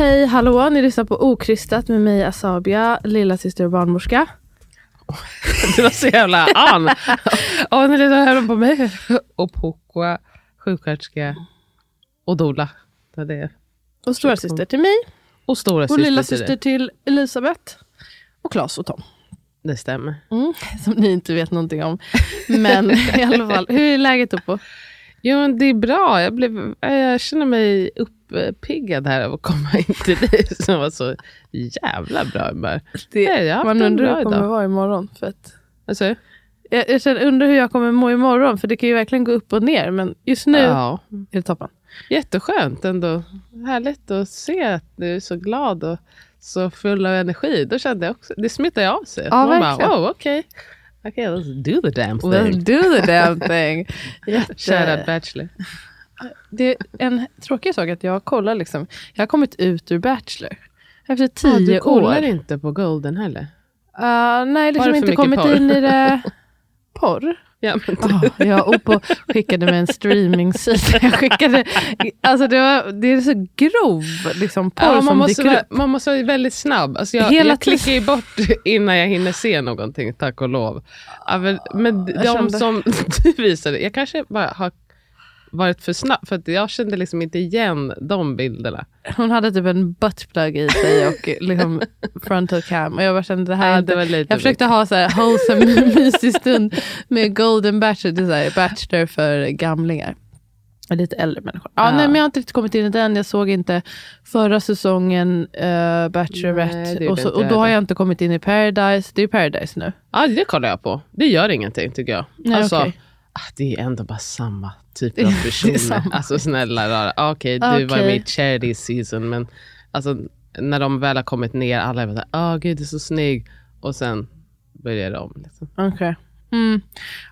Hej, hallå, ni lyssnar på Okrystat med mig Asabia, lilla syster och barnmorska. Det var så jävla an. Åh, ni lyssnar på mig. Och Pokwa, sjuksköterska och doula. Det det. Och stora syster till mig. Och stora Och syster lilla syster till Elisabeth. Och Claes och Tom. Det stämmer. Mm, som ni inte vet någonting om. Men i alla fall, hur är läget Oppo? Jo, men det är bra. Jag, blev, jag känner mig uppiggad här av att komma in till dig som var så jävla bra humör. Det, Nej, jag har man undrar hur jag kommer vara imorgon. För att, Alltså, jag, jag känner, undrar hur jag kommer må imorgon, för det kan ju verkligen gå upp och ner. Men just nu ja, är det toppen. jätteskönt ändå. Härligt att se att du är så glad och så full av energi. Då kände jag också, det smittar ju av sig. Ja, Man verkligen. bara, oh, okej. Okay, let's do the damn thing. Let's do the damn thing. Shoutout Bachelor. Det är en tråkig sak att jag kollar liksom. Jag har kommit ut ur Bachelor. Efter Ah, tio du kollar år. inte på Golden heller? Uh, nej, liksom inte kommit porr? in i det. Porr? Ja, men Oh, jag Oppo skickade med en streaming-sida. Jag skickade, alltså det, var, det är så grov liksom, porr ja, man, som måste dyker vara, upp. man måste vara väldigt snabb. Alltså jag, Hela jag klickar ju bort innan jag hinner se någonting, tack och lov. Ja, men, men de kände- som du visade, jag kanske bara har varit för snabb, för att jag kände liksom inte igen de bilderna. Hon hade typ en buttplug i sig och liksom frontal cam. Och jag bara kände det här är Ja, inte det Jag försökte ha så här wholesome, mysig stund med Golden Bachelor, det är Bachelor för gamlingar. Lite äldre människor. Ja, Ja. Nej, men jag har inte riktigt kommit in i den. Jag såg inte förra säsongen uh, Bachelorette. Nej, och, så, och då har jag inte kommit in i Paradise. Det är Paradise nu. Ja, det kollar jag på. Det gör ingenting tycker jag. Nej, alltså, okej. Ah, det är ändå bara samma typ av personer. Alltså snälla rara. Ah, Okej, du var Okej. med i charity season, men alltså, när de väl har kommit ner, alla är bara åh oh, gud du är så snygg. Och sen börjar om. Liksom. Okej. Mm.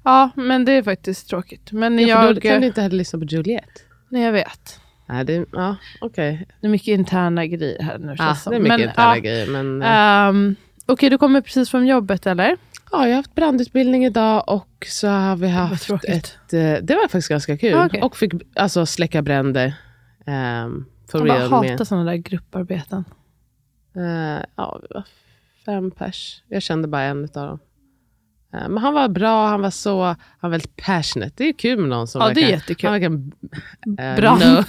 Ja, men det är faktiskt tråkigt. Men Ja, jag, då kan du inte heller lyssna på Juliet. nej, jag vet. Nej, det, ja, okej. Det är mycket interna grejer här nu. Ja, det är mycket men, interna ja, grejer. Men, ehm, Okej, du kommer precis från jobbet eller? Ja, jag har haft brandutbildning idag och så har vi haft tråkigt. ett... eh, Det var faktiskt ganska kul. Ja, okej. Och fick alltså, släcka bränder. Um, Jag bara hatar med- sådana där grupparbeten. Eh, ja, vi var fem pers. Jag kände bara en utav dem. Eh, men han var bra, han var så, han var väldigt passionate. Det är kul med någon som Ja, det är verkar- jättekul. Han verkligen, eh, Brann no,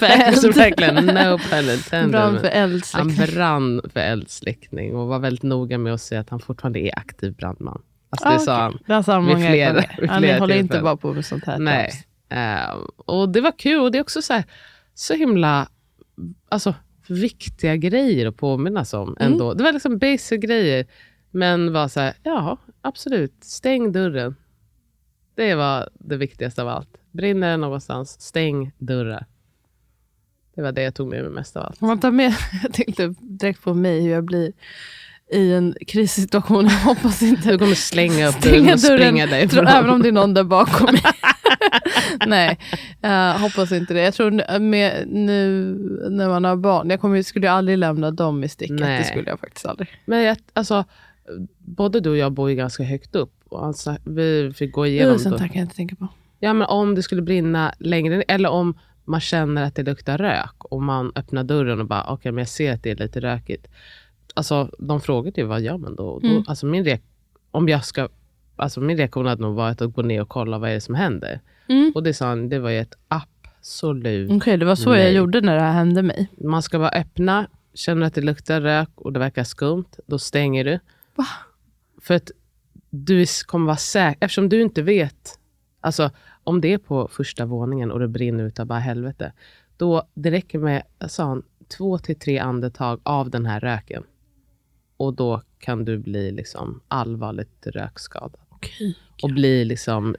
verkligen no pun intended. Brann för Han eldsläckning. brann för eldsläckning och var väldigt noga med att säga att han fortfarande är aktiv brandman. Alltså Ah, det sa han. Det sa han vid många flera- gånger. vid Ja, ni flera håller inte bara på med sånt här Nej. Eh, och det var kul och det är också så, här, så himla alltså, viktiga grejer att påminnas om Mm. ändå. Det var liksom basic grejer, men var så här, ja absolut, stäng dörren. Det var det viktigaste av allt. Brinner det någonstans, stäng dörrar. Det var det jag tog med mig mest av allt. Om man tar med, jag tänkte direkt på mig hur jag blir i en krissituation. Jag hoppas inte Du kommer slänga upp dörren och springa därifrån. även om det är någon där bakom mig. Nej, jag hoppas inte det. Jag tror med, nu när man har barn, jag kommer, skulle ju aldrig lämna dem i sticket. Nej. Det skulle jag faktiskt aldrig. Men jag, alltså, både du och jag bor ju ganska högt upp. sa, vi fick gå igenom. Uh, här kan jag inte tänka på. Ja, men om det skulle brinna längre, eller om man känner att det luktar rök och man öppnar dörren och bara, okej, men jag ser att det är lite rökigt. Alltså, de frågade ju vad gör man då? då Mm. alltså, min, om jag ska, alltså, min reaktion hade nog varit att gå ner och kolla vad är det som händer. Mm. Och det sa han, det var ju ett absolut Okej, det var så jag Nej. gjorde när det här hände mig. Man ska bara öppna, känner att det luktar rök och det verkar skumt, då stänger du. Va? För att du kommer vara säker, eftersom du inte vet, alltså om det är på första våningen och det brinner utav bara helvete, då det räcker med, sa han, två till tre andetag av den här röken. Och då kan du bli liksom allvarligt rökskadad. Okej. Och bli liksom,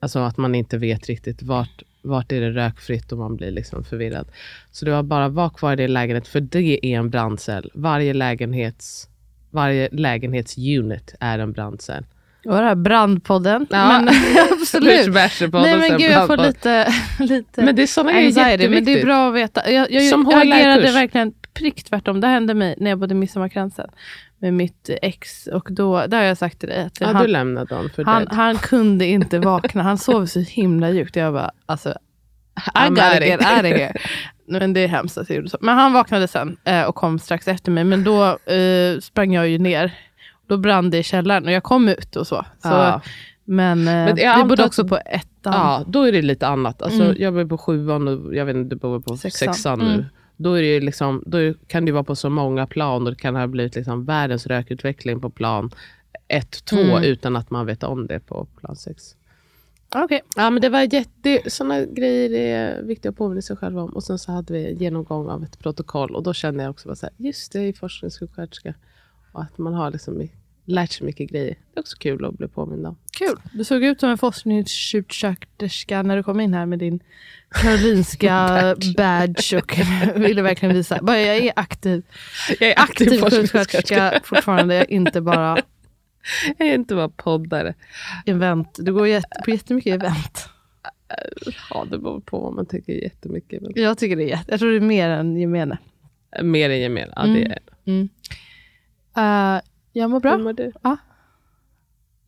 alltså att man inte vet riktigt vart, vart är det rökfritt och man blir liksom förvirrad. Så det var bara, var kvar i din lägenhet, för det är en brandcell. Varje lägenhets, varje lägenhetsunit är en brandcell. Det var det här brandpodden. Ja. Men, absolut. Nej men gud, jag får lite, lite Men det är såna anxiety. Men det är bra att veta. Jag, jag, Som jag agerade verkligen prick tvärtom. Det hände mig när jag bodde i Midsommarkransen med mitt ex. Och då, där har jag sagt till dig att Ja, han, du lämnade dem för han, dead. han kunde inte vakna. Han sov så himla djupt. Jag bara, alltså, I of out of here. Men det är hemskt att jag gjorde så. Men han vaknade sen eh, och kom strax efter mig. Men då eh, sprang jag ju ner. Då brann det i källaren och jag kom ut och så. så Ja. Men, eh, Men vi bodde också på ettan. Ja, då är det lite annat. Alltså, Mm. Jag bor på sjuan och jag vet inte, du bor på Sexan. sexan, nu. Mm. Då, är det liksom, då är- kan det vara på så många plan och det kan ha blivit liksom världens rökutveckling på plan 1, 2 Mm. utan att man vet om det på plan 6. Okej. Ja, men det var jätte, såna grejer är viktiga att påminna sig själv om. Och sen så hade vi en genomgång av ett protokoll och då kände jag också bara så här, just det, i forskningssjuksköterska. Och att man har liksom lärt sig mycket grejer. Det är också kul att bli påmind om. Kul. Du såg ut som en forskningssjuksköterska när du kom in här med din Karolinska badge och ville verkligen visa. Bara, jag är aktiv, Jag är aktiv sjuksköterska fortfarande, jag är inte bara Jag är inte bara poddare. event. Du går på jättemycket event. Ja, det beror på vad man tycker jättemycket. Men Jag tycker det är jätte, jag tror det är mer än gemene. mer än gemen. Ja, Mm. det är Mm. Uh, jag mår Hur bra. mår du? Ja.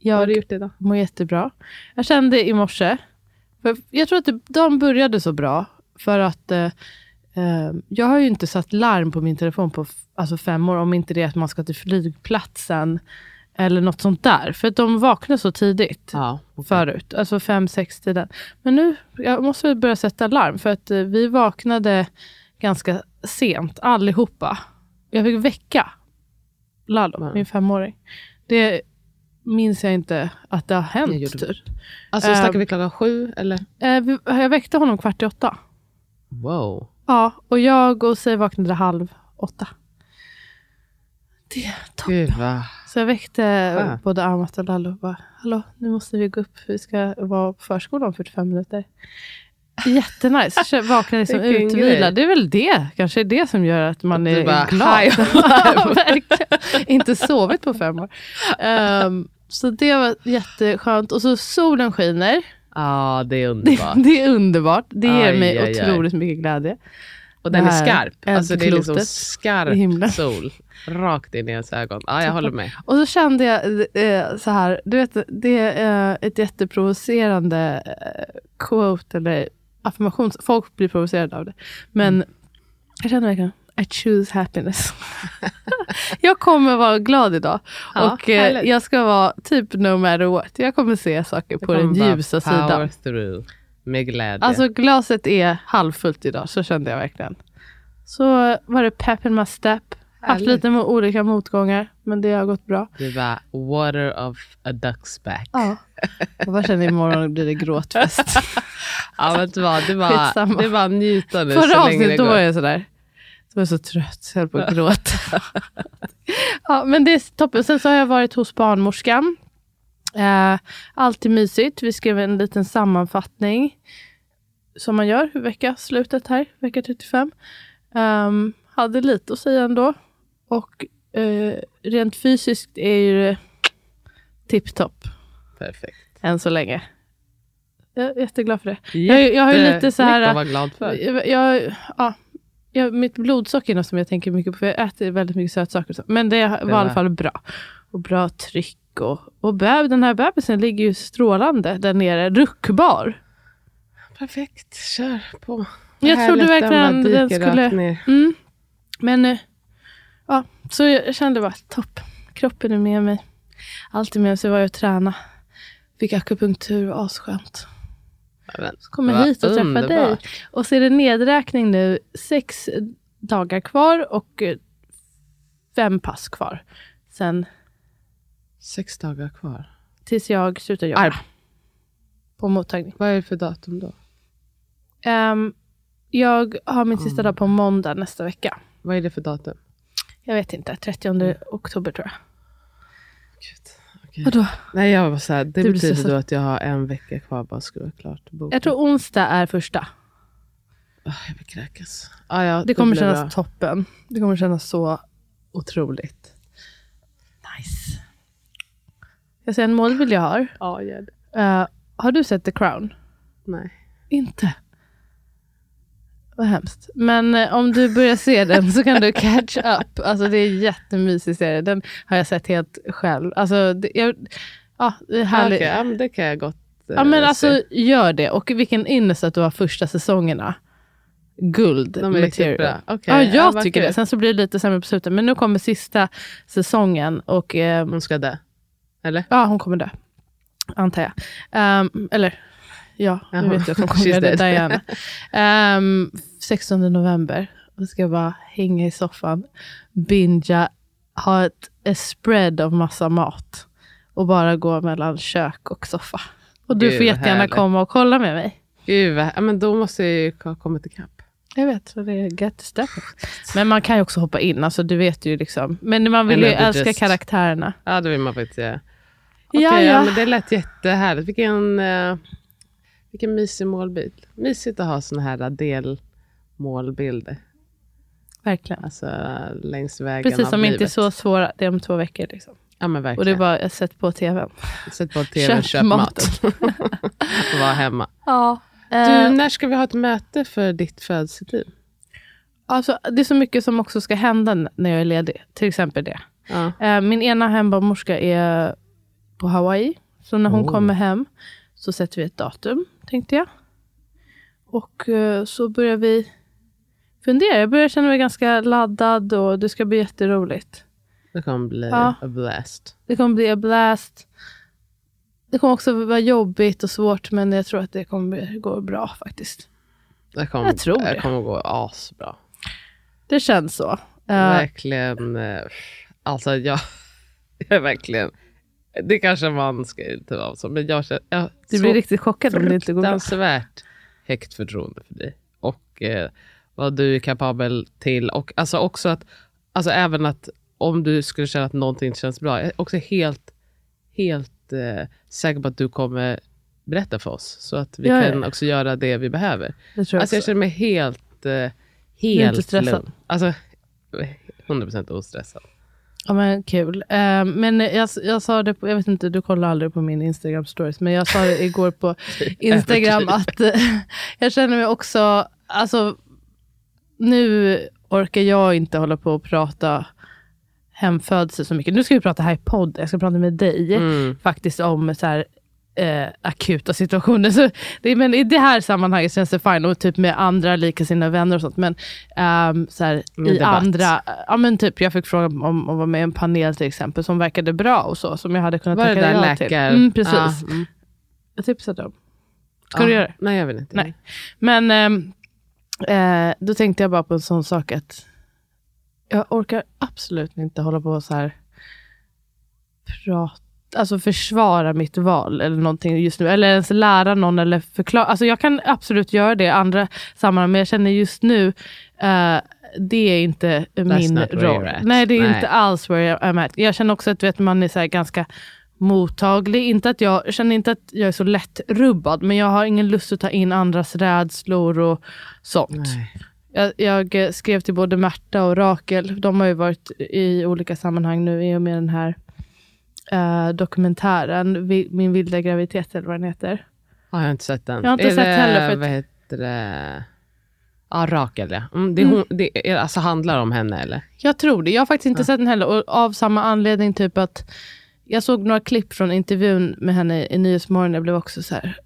Vad har du Jag gjort idag? mår jättebra. Jag kände i morse, för jag tror att det, dagen började så bra för att eh, eh, jag har ju inte satt larm på min telefon på alltså fem år, om inte det är att man ska till flygplatsen eller något sånt där. För att de vaknar så tidigt Ja, okej. förut, alltså fem, sex tiden. Men nu, jag måste väl börja sätta larm för att eh, vi vaknade ganska sent allihopa. Jag fick väcka Lalo, Ja. min femåring. Det minns jag inte att det har hänt. gjorde Typ. Alltså snackar vi klockan sju eller? Eh, jag väckte honom kvart i åtta. Wow. Ja, och jag och Säg vaknade halv åtta. Det är toppen. Gud. Så jag väckte Skönt. både Amat och Lallo och bara, hallå, nu måste vi gå upp, vi ska vara på förskolan om 45 minuter. Jättenice, vaknade liksom utvilad. Det är väl det, kanske är det som gör att man Att är bara, glad. "High Ja, verkligen. Inte sovit på fem år. Ehm, så det var jätteskönt. Och så solen skiner. Ja, det är Det, underbart. det är underbart. Det ger Aj, mig aj, aj. otroligt mycket glädje. Och den det är skarp. Alltså det är liksom skarp himlen. sol. Rakt in i ens ögon. Ja, jag håller med. Och så kände jag eh, så här, du vet, det är eh, ett jätteprovocerande eh, quote eller affirmation. Folk blir provocerade av det. Men Mm. jag känner verkligen, I choose happiness. jag kommer vara glad idag. Ja, och eh, jag ska vara typ no matter what. Jag kommer se saker Det på den ljusa sidan. through. Med glädje. Alltså glaset är halvfullt idag, så kände jag verkligen. Så var det pep in my step. Haft lite mo- olika motgångar, men det har gått bra. det var water of a duck's back. Ja. Jag bara känner imorgon blir det gråtfest. Ja, vet du vad? Det var, Skitsamma. det var njuta nu Förra så länge det avsnittet då går. var jag sådär. Så var jag så trött så jag höll på att gråta. ja, men det är toppen. Sen så har jag varit hos barnmorskan. Eh, alltid mysigt. Vi skrev en liten sammanfattning. Som man gör vecka slutet här, vecka 35. Ehm, hade lite att säga ändå. Och eh, rent fysiskt är ju tipptopp Perfekt. än så länge. Jag är jätteglad för det. Jag, jag har ju lite så här... Vara glad för. Jag, jag, ja, jag, mitt blodsocker är något som jag tänker mycket på, för jag äter väldigt mycket sötsaker. och. Men det var i alla fall bra. Och bra tryck Nico. Och beb, den här bebisen ligger ju strålande där nere, ruckbar. Perfekt, kör på. Jag trodde verkligen den skulle-. Mm. Men eh, så jag kände bara topp. Kroppen är med mig. Allt är med mig. Så var jag och träna. Fick akupunktur och asskönt. Ja, men, Så kommer vad hit och träffar dig. Och så är det nedräkning nu. Sex dagar kvar och eh, fem pass kvar. Sen Sex dagar kvar. tills jag slutar jobba. Arb. På mottagning. Vad är det för datum då? Ehm, jag har min Mm. sista dag på måndag nästa vecka. Vad är det för datum? Jag vet inte, 30 oktober tror jag. Gud. okej. Vadå? Nej, jag var så här, det Du betyder då att jag har en vecka kvar bara ska vara klart. Boken. Jag tror onsdag är första. Ah, jag vill kräkas. Ah, ja, Det kommer kännas bra. toppen. Det kommer kännas så otroligt. Nice. Jag säger en målbild jag har. Ja, gör det. Eh, har du sett The Crown? Nej. Inte. Vad hemskt. Men eh, om du börjar se den så kan du catch up. Alltså det är en jättemysig serie. Den har jag sett helt själv. Alltså, det, jag, ja, det är härligt. Okej, ja, men det kan jag gott eh, Ja men se. alltså gör det. Och vilken ynnest att du har första säsongerna. Guld De är riktigt material. bra. Okej, Ja, jag vad tycker kul. det. Sen så blir det lite sämre på slutet. Men nu kommer sista säsongen och eh, Hon ska dö. Eller? ja, hon kommer dö. Antar jag. Ehm, eller ja, jag vet ju att hon kommer dö. dead. Diana. Um, 16 november. Då ska jag bara hänga i soffan, bingea, ha ett, ett spread av massa mat och bara gå mellan kök och soffa. Och du Gud, får jättegärna härligt. komma och kolla med mig. Gud, ja, men då måste jag ju ha kommit ikapp. Jag vet, så det är get step. Men man kan ju också hoppa in, alltså du vet ju liksom. Men man vill ju älska just- karaktärerna. Ja, det vill man faktiskt säga. Okej, Ja, ja, ja. men det lät jättehärligt. Vilken, uh, vilken mysig målbild. Mysigt att ha såna här delmålbilder. Verkligen. Alltså längs vägen Precis av som inte är livet. så svåra, det är om två veckor. Liksom. Ja, men Och det är verkligen. bara jag sett på tvn. Sätt på tv, Köp köp, mat. Var hemma. Ja. Du, Eh, när ska vi ha ett möte för ditt födelseteam? alltså, det är så mycket som också ska hända när jag är ledig. Till exempel det. Ja. Eh, min ena hembarnmorska är på Hawaii. Så när hon Oh. kommer hem så sätter vi ett datum, tänkte jag. Och eh, så börjar vi fundera. Jag börjar känna mig ganska laddad och det ska bli jätteroligt. Det kommer bli Ja. a blast. Det kommer bli en blast. Det kommer också vara jobbigt och svårt men jag tror att det kommer gå bra faktiskt. Det kommer, Jag tror det det. kommer gå asbra. Det känns så. Eh, Verkligen. eh, Alltså jag, jag är verkligen... Det kanske man ska inte vara så, men jag känner... Jag, du blir riktigt chockad om det inte går bra. fruktansvärt högt förtroende för dig. Och eh, vad du är kapabel till. Och alltså också att, alltså även att om du skulle känna att någonting känns bra, jag är också helt, helt eh, säker på att du kommer berätta för oss. Så att vi Ja, kan ja. också göra det vi behöver. Jag Alltså jag känner mig helt, eh, helt lugn. Alltså 100% ostressad. Ja, men kul. Eh, men jag, jag sa det, på, jag vet inte, du kollar aldrig på min Instagram stories, men jag sa det igår på Instagram att jag känner mig också, alltså nu orkar jag inte hålla på och prata hemfödsel så mycket. Nu ska vi prata här i podden, jag ska prata med dig Mm. faktiskt om så här, eh, akuta situationer. Så det, men I det här sammanhanget känns det fine, och typ med andra likasinnade vänner och sånt. Men ehm, så här, i debatt. andra, ja men typ jag fick fråga om, att vara med i en panel till exempel som verkade bra och så, som jag hade kunnat tacka ja läkar... till. Mm, precis. Ja, mm. Jag tipsade om. Ska Ja. du göra det? Nej, jag vill inte. Nej. Men ehm, eh, då tänkte jag bara på en sån sak att jag orkar absolut inte hålla på så här prata, alltså försvara mitt val eller någonting just nu. Eller ens lära någon eller förklara. Alltså jag kan absolut göra det i andra sammanhang, men jag känner just nu eh, det är inte min not where roll. Nej, det är Nej. inte alls where I'm at. Jag känner också att vet, man är så ganska mottaglig. Inte att jag, jag känner inte att jag är så lätt rubbad, men jag har ingen lust att ta in andras rädslor och sånt. Jag, jag skrev till både Märta och Rakel. De har ju varit i olika sammanhang nu i och med den här eh, dokumentären, Min vilda graviditet eller vad den heter. Ja, jag har inte sett den. Jag har inte är sett det, heller, för Vad heter det? Ja, Rakel ja. Mm, det, Mm. hon, det alltså handlar om henne eller? Jag tror det. Jag har faktiskt inte sett den heller. Och av samma anledning, typ att jag såg några klipp från intervjun med henne i Nyhetsmorgon. Jag blev också så här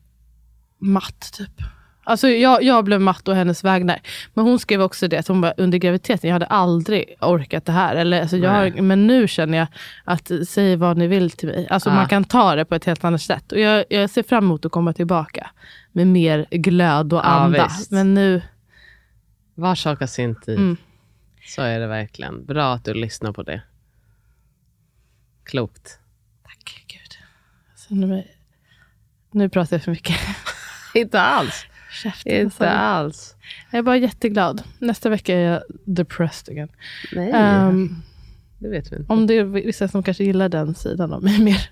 matt typ. Alltså jag, jag blev matt å hennes vägnar. Men hon skrev också det, att hon bara, under graviditeten, jag hade aldrig orkat det här. Eller, alltså jag har, men nu känner jag att, säg vad ni vill till mig. Alltså man kan ta det på ett helt annat sätt. Och jag, jag ser fram emot att komma tillbaka med mer glöd och Ja, anda. visst. men nu, Var sak har sin tid. Mm. Så är det verkligen. Bra att du lyssnar på det. Klokt. tack gud. Jag känner mig, nu pratar jag för mycket. Inte alls. Käften, Inte alltså. alls. Jag är bara jätteglad. Nästa vecka är jag depressed again. Nej, Ehm, det vet vi inte. om det är vissa som kanske gillar den sidan av mig mer.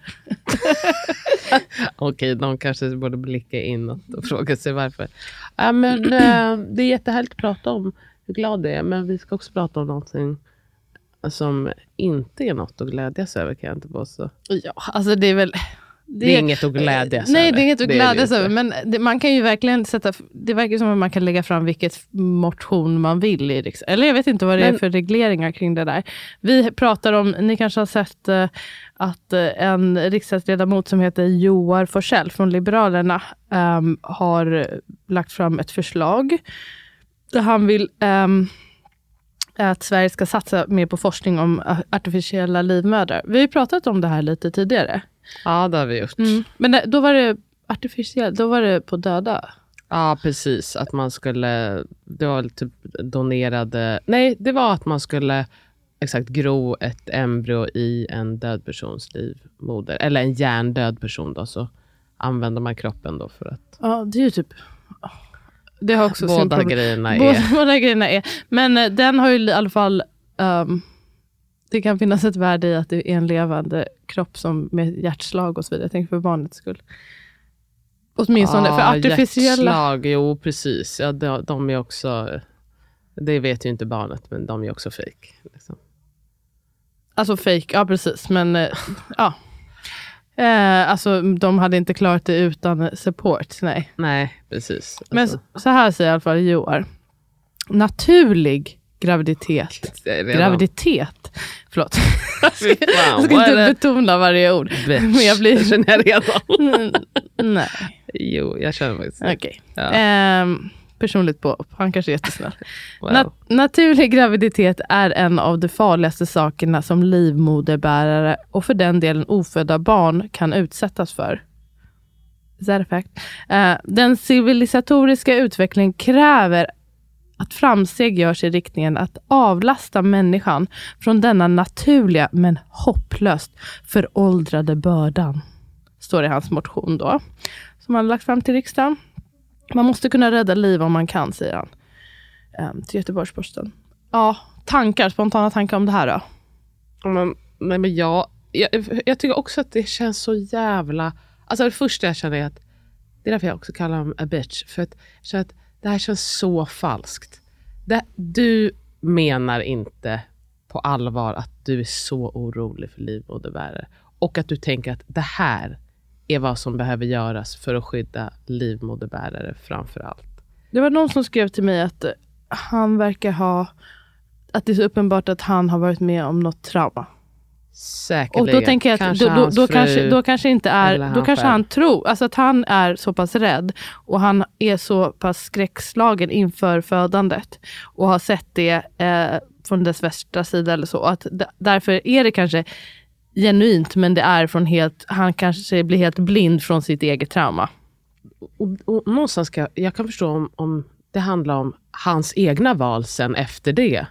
Okej, de kanske borde blicka inåt och fråga sig varför. Ja, men, eh, det är jättehärligt att prata om hur glad det är, men vi ska också prata om någonting som inte är något att glädjas över, kan jag inte påstå. Ja, alltså det är väl... Det är inget att glädjas Nej, över. det är inget att Det är det glädjas över. Men det, man kan ju verkligen sätta... Det verkar som att man kan lägga fram vilket motion man vill i. Eller jag vet inte vad det är Men- för regleringar kring det där. Vi pratar om, ni kanske har sett eh, att eh, en riksdagsledamot som heter Joar Forsell från Liberalerna ehm, har lagt fram ett förslag där han vill ehm, att Sverige ska satsa mer på forskning om eh, artificiella livmödrar. Vi har ju pratat om det här lite tidigare. Ja, det har vi gjort. Men det- då var det artificiellt, då var det på döda. Ja, precis. Att man skulle... Det var typ donerade... Nej, det var att man skulle exakt gro ett embryo i en död persons livmoder. Eller en hjärndöd person då, så använder man kroppen då för att... Ja, det är ju typ... Det har också Båda grejerna Båda, är... båda grejerna är... Men eh, den har ju i alla fall... ehm, det kan finnas ett värde i att det är en levande kropp som med hjärtslag och så vidare. Jag tänker för barnets skull. Åtminstone för artificiella... Hjärtslag, jo precis. Ja, de, de är också... Det vet ju inte barnet, men de är också fake. Liksom. Alltså fake, ja precis. Men eh, ja. Eh, alltså de hade inte klarat det utan support, nej. Nej, precis. Men Alltså, så här säger i alla fall Joar. Naturlig graviditet. Graviditet. Förlåt. Jag ska vad är inte betona varje ord. Bitch. Men jag blir... Det känner jag redan. Nej, Jo, jag känner faktiskt okej. Ja. Ehm, personligt på. Han kanske är jättesnäll. Wow. Nat- naturlig graviditet är en av de farligaste sakerna som livmoderbärare och för den delen ofödda barn kan utsättas för. Is that a fact? Eh, den civilisatoriska utvecklingen kräver att framsteg görs i riktningen att avlasta människan från denna naturliga men hopplöst föråldrade bördan. Står det i hans motion då, som han lagt fram till riksdagen. Man måste kunna rädda liv om man kan, säger han um, till Göteborgs-Posten. Ja, tankar, spontana tankar om det här då? Men, nej, men jag, jag, jag tycker också att det känns så jävla... Alltså det första jag känner är att, det är därför jag också kallar honom a bitch, för att jag känner att det här känns så falskt. Det, du menar inte på allvar att du är så orolig för livmoderbärare och att du tänker att det här är vad som behöver göras för att skydda livmoderbärare framför allt. Det var någon som skrev till mig att eh, han verkar ha, att det är så uppenbart att han har varit med om något trauma. Säkerligen. Och då tänker jag att Kanske då, då, då, kanske, då kanske inte är, han då kanske själv. han tror, alltså att han är så pass rädd och han är så pass skräckslagen inför födandet och har sett det eh, från dess västra sida eller så. Att därför är det kanske genuint men det är från helt, han kanske blir helt blind från sitt eget trauma. och, och någonstans ska, jag kan förstå om, om det handlar om hans egna val sen efter det.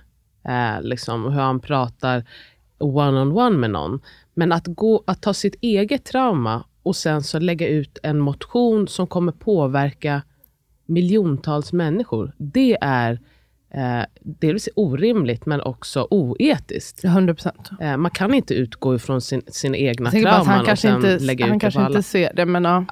Eh, liksom, hur han pratar one-on-one med någon. Men att, gå, att ta sitt eget trauma och sen så lägga ut en motion som kommer påverka miljontals människor. Det är eh, delvis orimligt men också oetiskt. 100 procent. Eh, man kan inte utgå ifrån sin, sina egna trauman han och kanske sen inte, lägga han ut det kanske på alla. inte ser det men ja.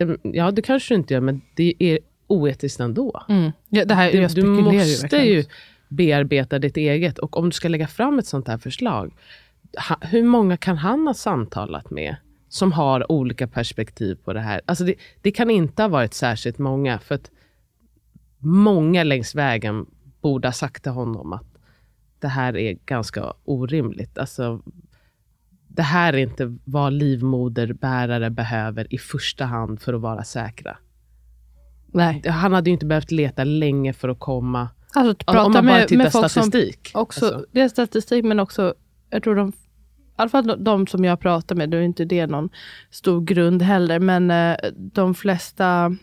Mm, Ja, det kanske du inte gör, men det är oetiskt ändå. Mm. ja det här, Du, du ju måste verkligen. ju bearbeta ditt eget. Och om du ska lägga fram ett sånt här förslag, ha, hur många kan han ha samtalat med som har olika perspektiv på det här? Alltså det, det kan inte ha varit särskilt många, för att många längs vägen borde ha sagt till honom att det här är ganska orimligt. Alltså, det här är inte vad livmoderbärare behöver i första hand för att vara säkra. Nej. Han hade ju inte behövt leta länge för att komma... Alltså, Om prata man bara med, tittar med folk som statistik. också, Alltså. det är statistik men också, jag tror de, i alla fall de, de som jag pratar med, då är inte det någon stor grund heller, men eh, de flesta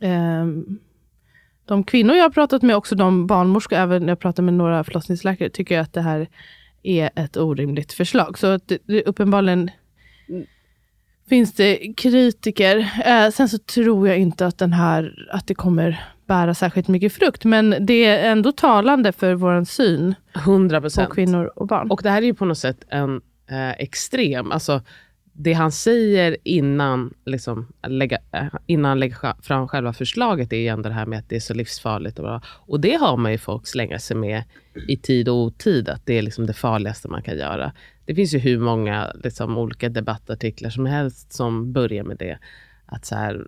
ehm, de kvinnor jag har pratat med, också de barnmorskor, även när jag pratar med några förlossningsläkare, tycker att det här är ett orimligt förslag. Så det, det uppenbarligen finns det kritiker. Eh, sen så tror jag inte att den här, att det kommer bära särskilt mycket frukt, men det är ändå talande för vår syn 100 på procent. kvinnor och barn. Och det här är ju på något sätt en eh, extrem, alltså det han säger innan, liksom, lägga, eh, innan han lägger fram själva förslaget är ju ändå det här med att det är så livsfarligt. Och, och det har man ju folk slänga sig med i tid och otid, att det är liksom det farligaste man kan göra. Det finns ju hur många liksom, olika debattartiklar som helst som börjar med det. Att så här,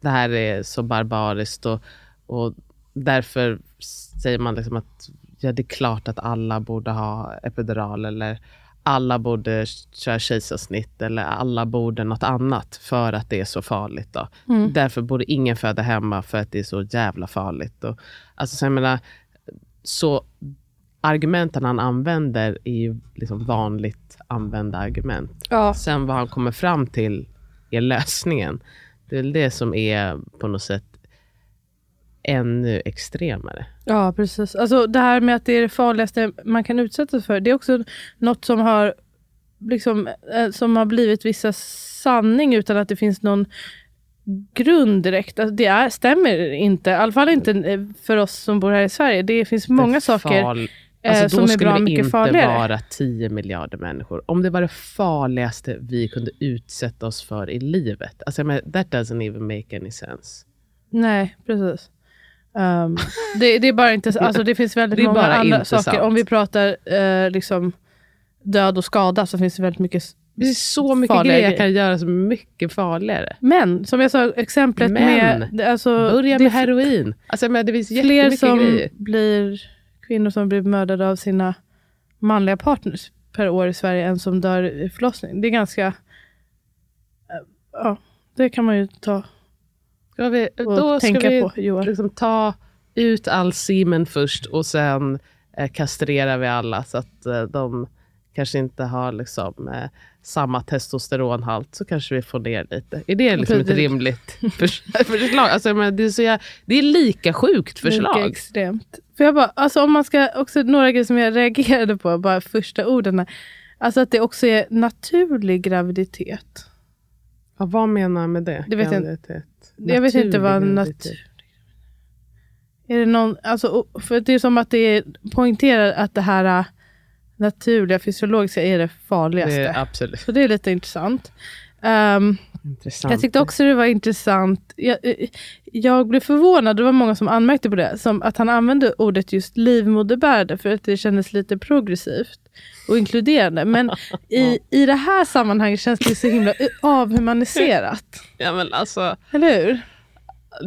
det här är så barbariskt och, och därför säger man liksom att ja, det är klart att alla borde ha epidural eller alla borde köra kejsarsnitt eller alla borde något annat för att det är så farligt. Då. Mm. Därför borde ingen föda hemma för att det är så jävla farligt. Och, alltså, så jag menar, så argumenten han använder är ju liksom vanligt använda argument. Ja. Sen vad han kommer fram till är lösningen. Det är det som är på något sätt ännu extremare. Ja, precis. Alltså det här med att det är det farligaste man kan utsättas för, det är också något som har, liksom, eh, som har blivit vissa sanning utan att det finns någon grund direkt. Alltså, det är, stämmer inte, i alla fall inte eh, för oss som bor här i Sverige. Det finns många Det saker fal- eh, Alltså, som då är skulle bra det mycket inte farligare. vara 10 miljarder människor. Om det var det farligaste vi kunde utsätta oss för i livet. Alltså, jag menar, that doesn't even make any sense. Nej, precis. Um, det, det är bara inte, alltså det finns väldigt Det många andra saker. Om vi pratar eh, liksom död och skada så finns det väldigt mycket Det är så mycket farliga grejer jag kan göra som är mycket farligare. Men som jag sa, exemplet Men, med... Alltså, Börja med heroin. Alltså, menar, det finns fler som grejer. blir kvinnor som blir mördade av sina manliga partners per år i Sverige än som dör i förlossning. Det är ganska... eh, Ja, det kan man ju ta vi, då ska vi liksom ta ut all semen först och sen eh, kastrerar vi alla så att eh, de kanske inte har liksom, eh, samma testosteronhalt så kanske vi får ner lite. Är det liksom ett rimligt förs- förslag? Alltså, menar, det, är så jag, det är lika sjukt förslag. Lika extremt. För jag bara, alltså om man ska, också några grejer som jag reagerade på, bara första orden. Alltså att det också är naturlig graviditet. Ja, vad menar jag med det? Det vet jag inte. Graviditet. Jag vet inte vad graviditet. Är det någon, alltså, för det är som att det poängterar att det här äh, naturliga, fysiologiska är det farligaste. Det är absolut Så det är lite intressant. Ehm, intressant. jag tyckte också det var intressant. Jag, eh, jag blev förvånad, det var många som anmärkte på det, som att han använde ordet just livmoderbärare för att det kändes lite progressivt och inkluderande. Men i, i det här sammanhanget känns det så himla eh, avhumaniserat. Ja, men alltså, Eller hur?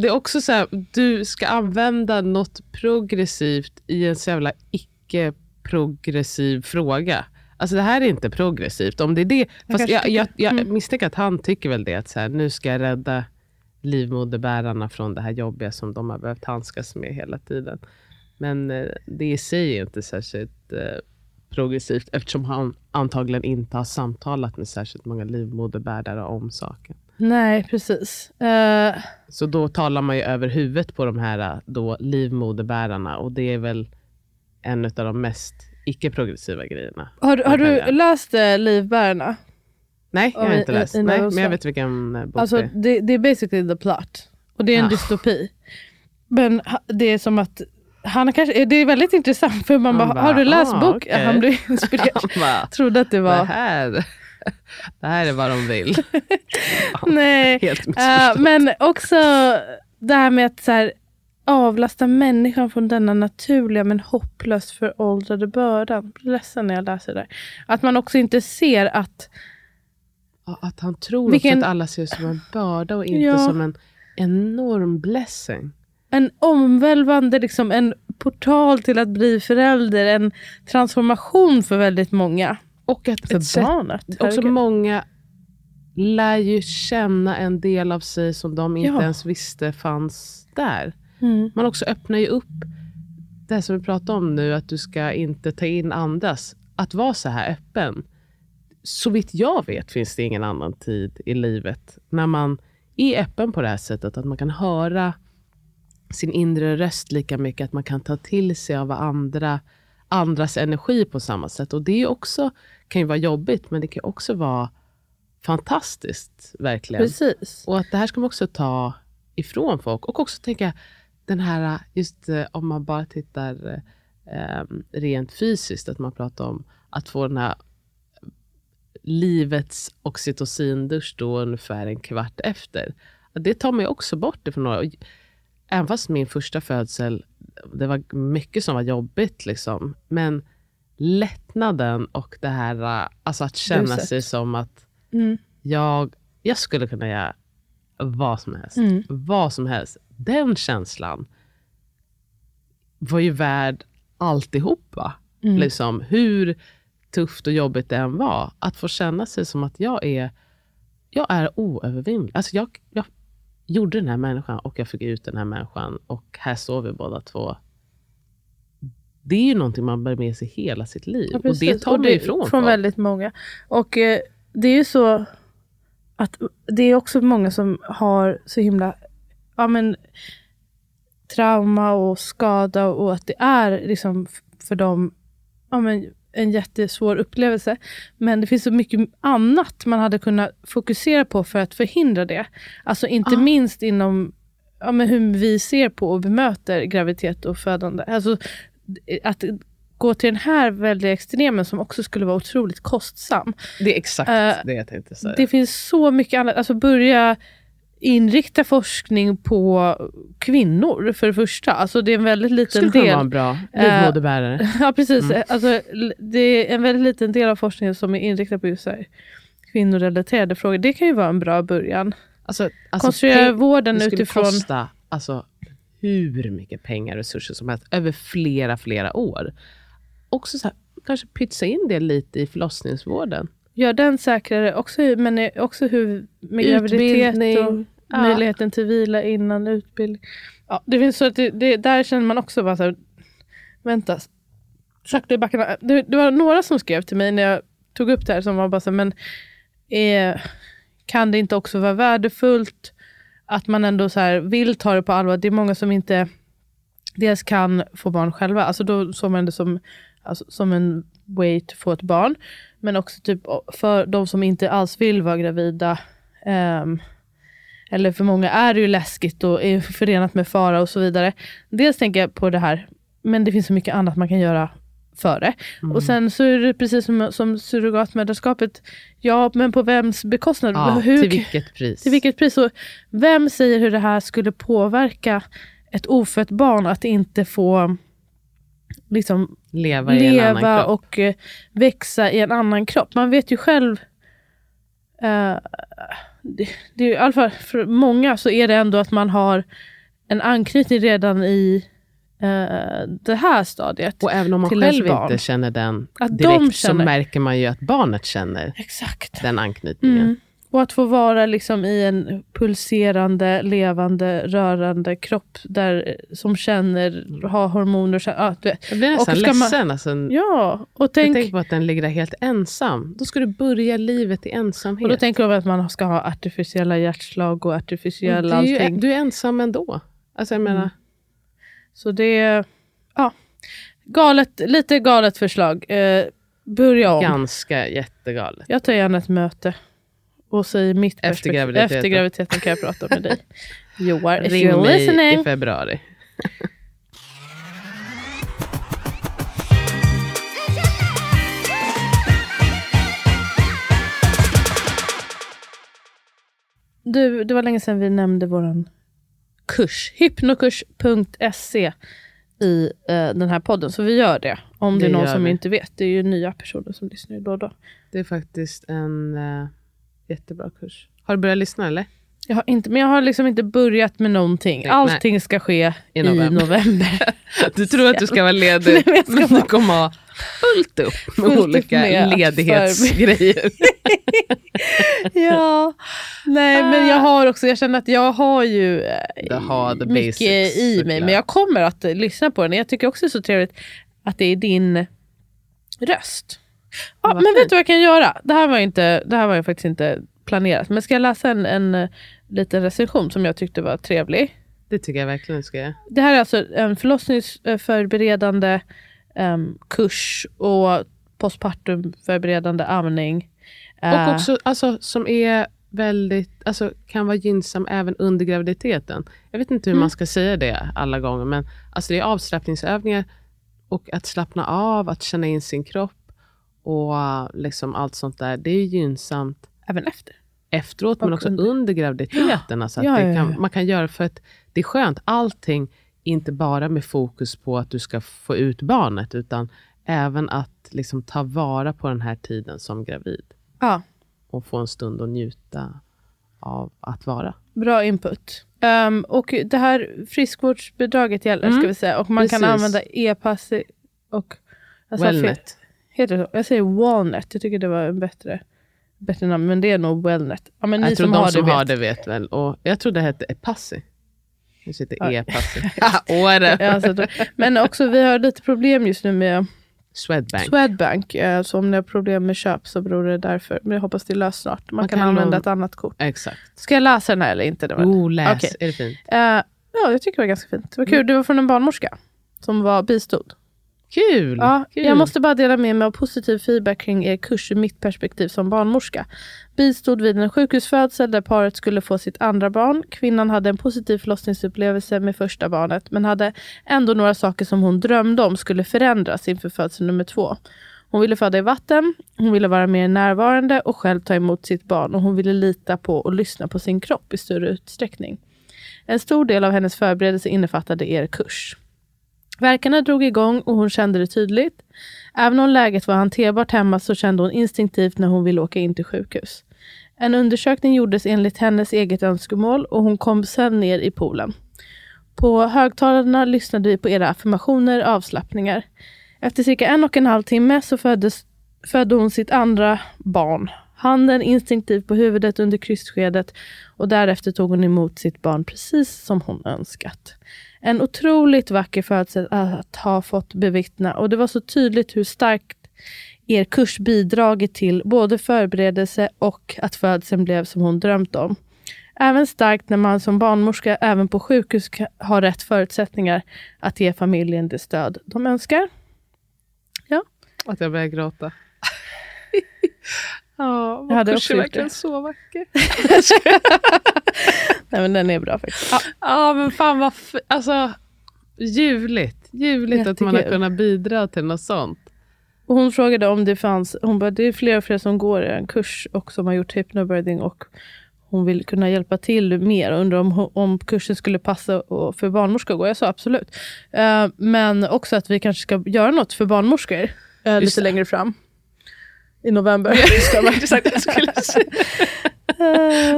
det är också så här, du ska använda något progressivt i en så jävla icke-progressiv fråga. Alltså det här är inte progressivt. Om det är det, fast jag, jag, tycker- jag mm. misstänker att han tycker väl det, att så här, nu ska jag rädda livmoderbärarna från det här jobbiga som de har behövt handskas med hela tiden. Men eh, det i sig är inte särskilt eh, progressivt eftersom han antagligen inte har samtalat med särskilt många livmoderbärare om saken. Nej, precis. Eh, Så då talar man ju över huvudet på de här då, livmoderbärarna och det är väl en av de mest icke-progressiva grejerna. har har Man du läst eh, Livbärarna? Nej, jag har inte i- läst. i Nej, men jag vet vilken äh, bok Alltså, det är. det, det är basically the plot. Och det är en Ja. dystopi. Men det är som att han kanske, det är väldigt intressant för man Han bara, har du läst ah, bok? okej. Han blev inspirerad. Han Trodde att det det, var... här, det här är vad de vill. Nej. Eh, missförstått. men också det här med att så här, avlasta människan från denna naturliga men hopplöst föråldrade bördan. Jag blir ledsen när jag läser det där. Att man också inte ser att Ja, Att han tror Vilken- också att alla ser som en börda och inte Ja. som en enorm blessing. en omvälvande, liksom, en portal till att bli förälder, en transformation för väldigt många. Och att För ett sätt, barnet. också många lär ju känna en del av sig som de inte Ja. ens visste fanns där. Mm. Man också öppnar ju upp det som vi pratar om nu, att du ska inte ta in andras. Att vara så här öppen. Så vitt jag vet finns det ingen annan tid i livet när man är öppen på det här sättet. Att man kan höra sin inre röst lika mycket. Att man kan ta till sig av andra, andras energi på samma sätt. Och det är också, kan ju vara jobbigt, men det kan också vara fantastiskt. Verkligen. Precis. Och att det här ska man också ta ifrån folk. Och också tänka, den här, just eh, om man bara tittar eh, rent fysiskt, att man pratar om att få den här livets oxytocindusch då ungefär en kvart efter. Det tar mig också bort ifrån några. Även fast min första födsel, det var mycket som var jobbigt, liksom. men lättnaden och det här, alltså att känna Buset. sig som att Mm. jag, jag skulle kunna göra vad som helst. Mm. Vad som helst. Den känslan var ju värd alltihopa. Mm. Liksom, hur tufft och jobbigt det än var. Att få känna sig som att jag är, jag är oövervinnlig. Alltså jag, jag gjorde den här människan och jag fick ut den här människan och här står vi båda två. Det är ju någonting man bär med sig hela sitt liv. Ja, och det tar Och man ifrån Från folk. väldigt många. Och eh, det är ju så att det är också många som har så himla ja, men, trauma och skada och att det är liksom för dem ja, men, en jättesvår upplevelse. Men det finns så mycket annat man hade kunnat fokusera på för att förhindra det. Alltså inte Ah. minst inom ja, men hur vi ser på och bemöter graviditet och födande. Alltså, att gå till den här väldiga extremen som också skulle vara otroligt kostsam. Det är exakt Eh, det jag tänkte säga. Det finns så mycket annat. Alltså börja inrikta forskning på kvinnor för det första. Alltså det är en väldigt liten skulle kunna del. vara en bra livmoderbärare. Ja, precis. Mm. Alltså, det är en väldigt liten del av forskningen som är inriktad på just här, kvinnorelaterade frågor. Det kan ju vara en bra början. Alltså, alltså, Konstruera vården det skulle utifrån... kosta alltså, hur mycket pengar och resurser som helst över flera, flera år. Också så här, kanske pytsa in det lite i förlossningsvården. Gör den säkrare, också, men också hur med graviditet och Utbildning. Ja. möjligheten till vila innan utbildning. Ja, det finns så att det, det, där känner man också bara så här, vänta, sakta i backarna. Det, det var några som skrev till mig när jag tog upp det här som var bara så här, men eh, kan det inte också vara värdefullt att man ändå så här vill ta det på allvar? Det är många som inte dels kan få barn själva, alltså då såg man det som, alltså, som en way to få ett barn. Men också typ för de som inte alls vill vara gravida. ehm, eller för många är det ju läskigt och är förenat med fara och så vidare. Dels tänker jag på det här, men det finns så mycket annat man kan göra före. Mm. Och sen så är det precis som, som surrogatmödraskapet. Ja, men på vems bekostnad? ja, Hur, till vilket pris? till vilket pris? Och vem säger hur det här skulle påverka ett ofött barn att inte få liksom, Leva i en annan leva och eh, växa i en annan kropp. Man vet ju själv, eh, det, det i alla fall för många så är det ändå att man har en anknytning redan i eh, det här stadiet. Och även om man själv inte känner den direkt så känner- märker man ju att barnet känner Exakt. den anknytningen. Mm. Och att få vara liksom i en pulserande, levande, rörande kropp där, som känner, har hormoner. så- Ja, du. Jag blir nästan Och ska man- ledsen. Alltså, ja och jag tänk, tänker på att den ligger där helt ensam. Då ska du börja livet i och ensamhet. då tänker de att man ska ha artificiella hjärtslag och Och artificiella det är ju, allting. du är ensam ändå. Alltså jag menar, Mm. Så det är ja, galet, lite galet förslag. Eh, börja om. ganska jättegalet. Jag tar gärna ett möte och säger mitt Efter graviditeten. Efter graviditeten kan jag prata med dig. Joar, if Ring you're mig i listening. februari. Du, det var länge sedan vi nämnde vår kurs, hypnokurs.se i eh, den här podden, så vi gör det. Om det, Det är någon som vi. inte vet. Det är ju nya personer som lyssnar då och då. Det är faktiskt en eh, jättebra kurs. Har du börjat lyssna eller? Jag har inte, men jag har liksom inte börjat med någonting. Allting ska ske i I november. november. Du tror att du ska vara ledig, Nej, men men du kommer ha fullt upp med Fullt olika med ledighetsgrejer. ja, nej men jag har också, jag känner att jag har ju eh, Du har the mycket basics, i mig. Men jag kommer att lyssna på den. Jag tycker också det är så trevligt att det är din röst. Ja, men fint. vet du vad jag kan göra? Det här var, ju inte, det här var ju faktiskt inte planerat. Men ska jag läsa en, en eh, liten recension som jag tyckte var trevlig? Det tycker jag verkligen du ska göra. Det här är alltså en förlossningsförberedande em, kurs och postpartumförberedande amning. Eh, Och också alltså, som är väldigt, alltså, kan vara gynnsam även under graviditeten. Jag vet inte hur Mm. man ska säga det alla gånger, men alltså, det är avslappningsövningar och att slappna av, att känna in sin kropp och liksom allt sånt där. Det är gynnsamt Även efter. efteråt, men Och också under. under graviditeten. Alltså Ja, det ja, kan, ja. Man kan göra för att det är skönt. Allting, inte bara med fokus på att du ska få ut barnet, utan även att liksom ta vara på den här tiden som gravid Ja, och få en stund att njuta av att vara. bra input. Ehm, och det här friskvårdsbidraget gäller Mm, ska vi säga. Och man kan precis. använda e-pass och... fel. Wellnet. Heter det så? Jag säger walnut. Jag tycker det var en bättre, bättre namn. Men det är nog wellnut. Ja, men ni Jag tror som de har som det har vet. det vet väl. Och jag tror det hette Epassi. Nu sitter Ja. E-Passi. Att- men också vi har lite problem just nu med Swedbank. Swedbank. eh, Så om ni har problem med köp så beror det därför. Men jag hoppas det löst snart. Man, Man kan, kan använda nog- ett annat kort. Exakt. Ska jag läsa den här eller inte? Det var- Oh, läs. Okej. Är det fint? Eh, ja, jag tycker det var ganska fint. Det var kul. Det var från en barnmorska som var bistod. Kul! Ja, Kul. jag måste bara dela med mig av positiv feedback kring er kurs ur mitt perspektiv som barnmorska. Bistod vid en sjukhusfödsel där paret skulle få sitt andra barn. Kvinnan hade en positiv förlossningsupplevelse med första barnet men hade ändå några saker som hon drömde om skulle förändras inför födsel nummer två. Hon ville föda i vatten, hon ville vara mer närvarande och själv ta emot sitt barn och hon ville lita på och lyssna på sin kropp i större utsträckning. En stor del av hennes förberedelse innefattade er kurs. Verkarna drog igång och hon kände det tydligt. Även om läget var hanterbart hemma så kände hon instinktivt när hon ville åka in till sjukhus. En undersökning gjordes enligt hennes eget önskemål och hon kom sen ner i poolen. På högtalarna lyssnade vi på era affirmationer och avslappningar. Efter cirka en och en halv timme så föddes, födde hon sitt andra barn. Handen instinktivt på huvudet under krystskedet och därefter tog hon emot sitt barn precis som hon önskat. En otroligt vacker födsel att ha fått bevittna och det var så tydligt hur starkt er kurs bidragit till både förberedelse och att födseln blev som hon drömt om. Även starkt när man som barnmorska även på sjukhus har rätt förutsättningar att ge familjen det stöd de önskar. Att jag börjar gråta. Ja, Jag hade vår också kurs är verkligen det. så vacker. Nej, men den är bra faktiskt. Ja, Ja, men fan vad f- alltså, ljuvligt. Ljuvligt att man har kunnat bidra till något sånt. Och hon frågade om det fanns, hon bara, det är fler och fler som går en kurs och som har gjort hypnobirthing och hon vill kunna hjälpa till mer och undrar om, om kursen skulle passa för barnmorskor att gå. Jag sa absolut. Eh, men också att vi kanske ska göra något för barnmorskor eh, lite längre fram. I november. Ska man- Exakt, jag skulle säga.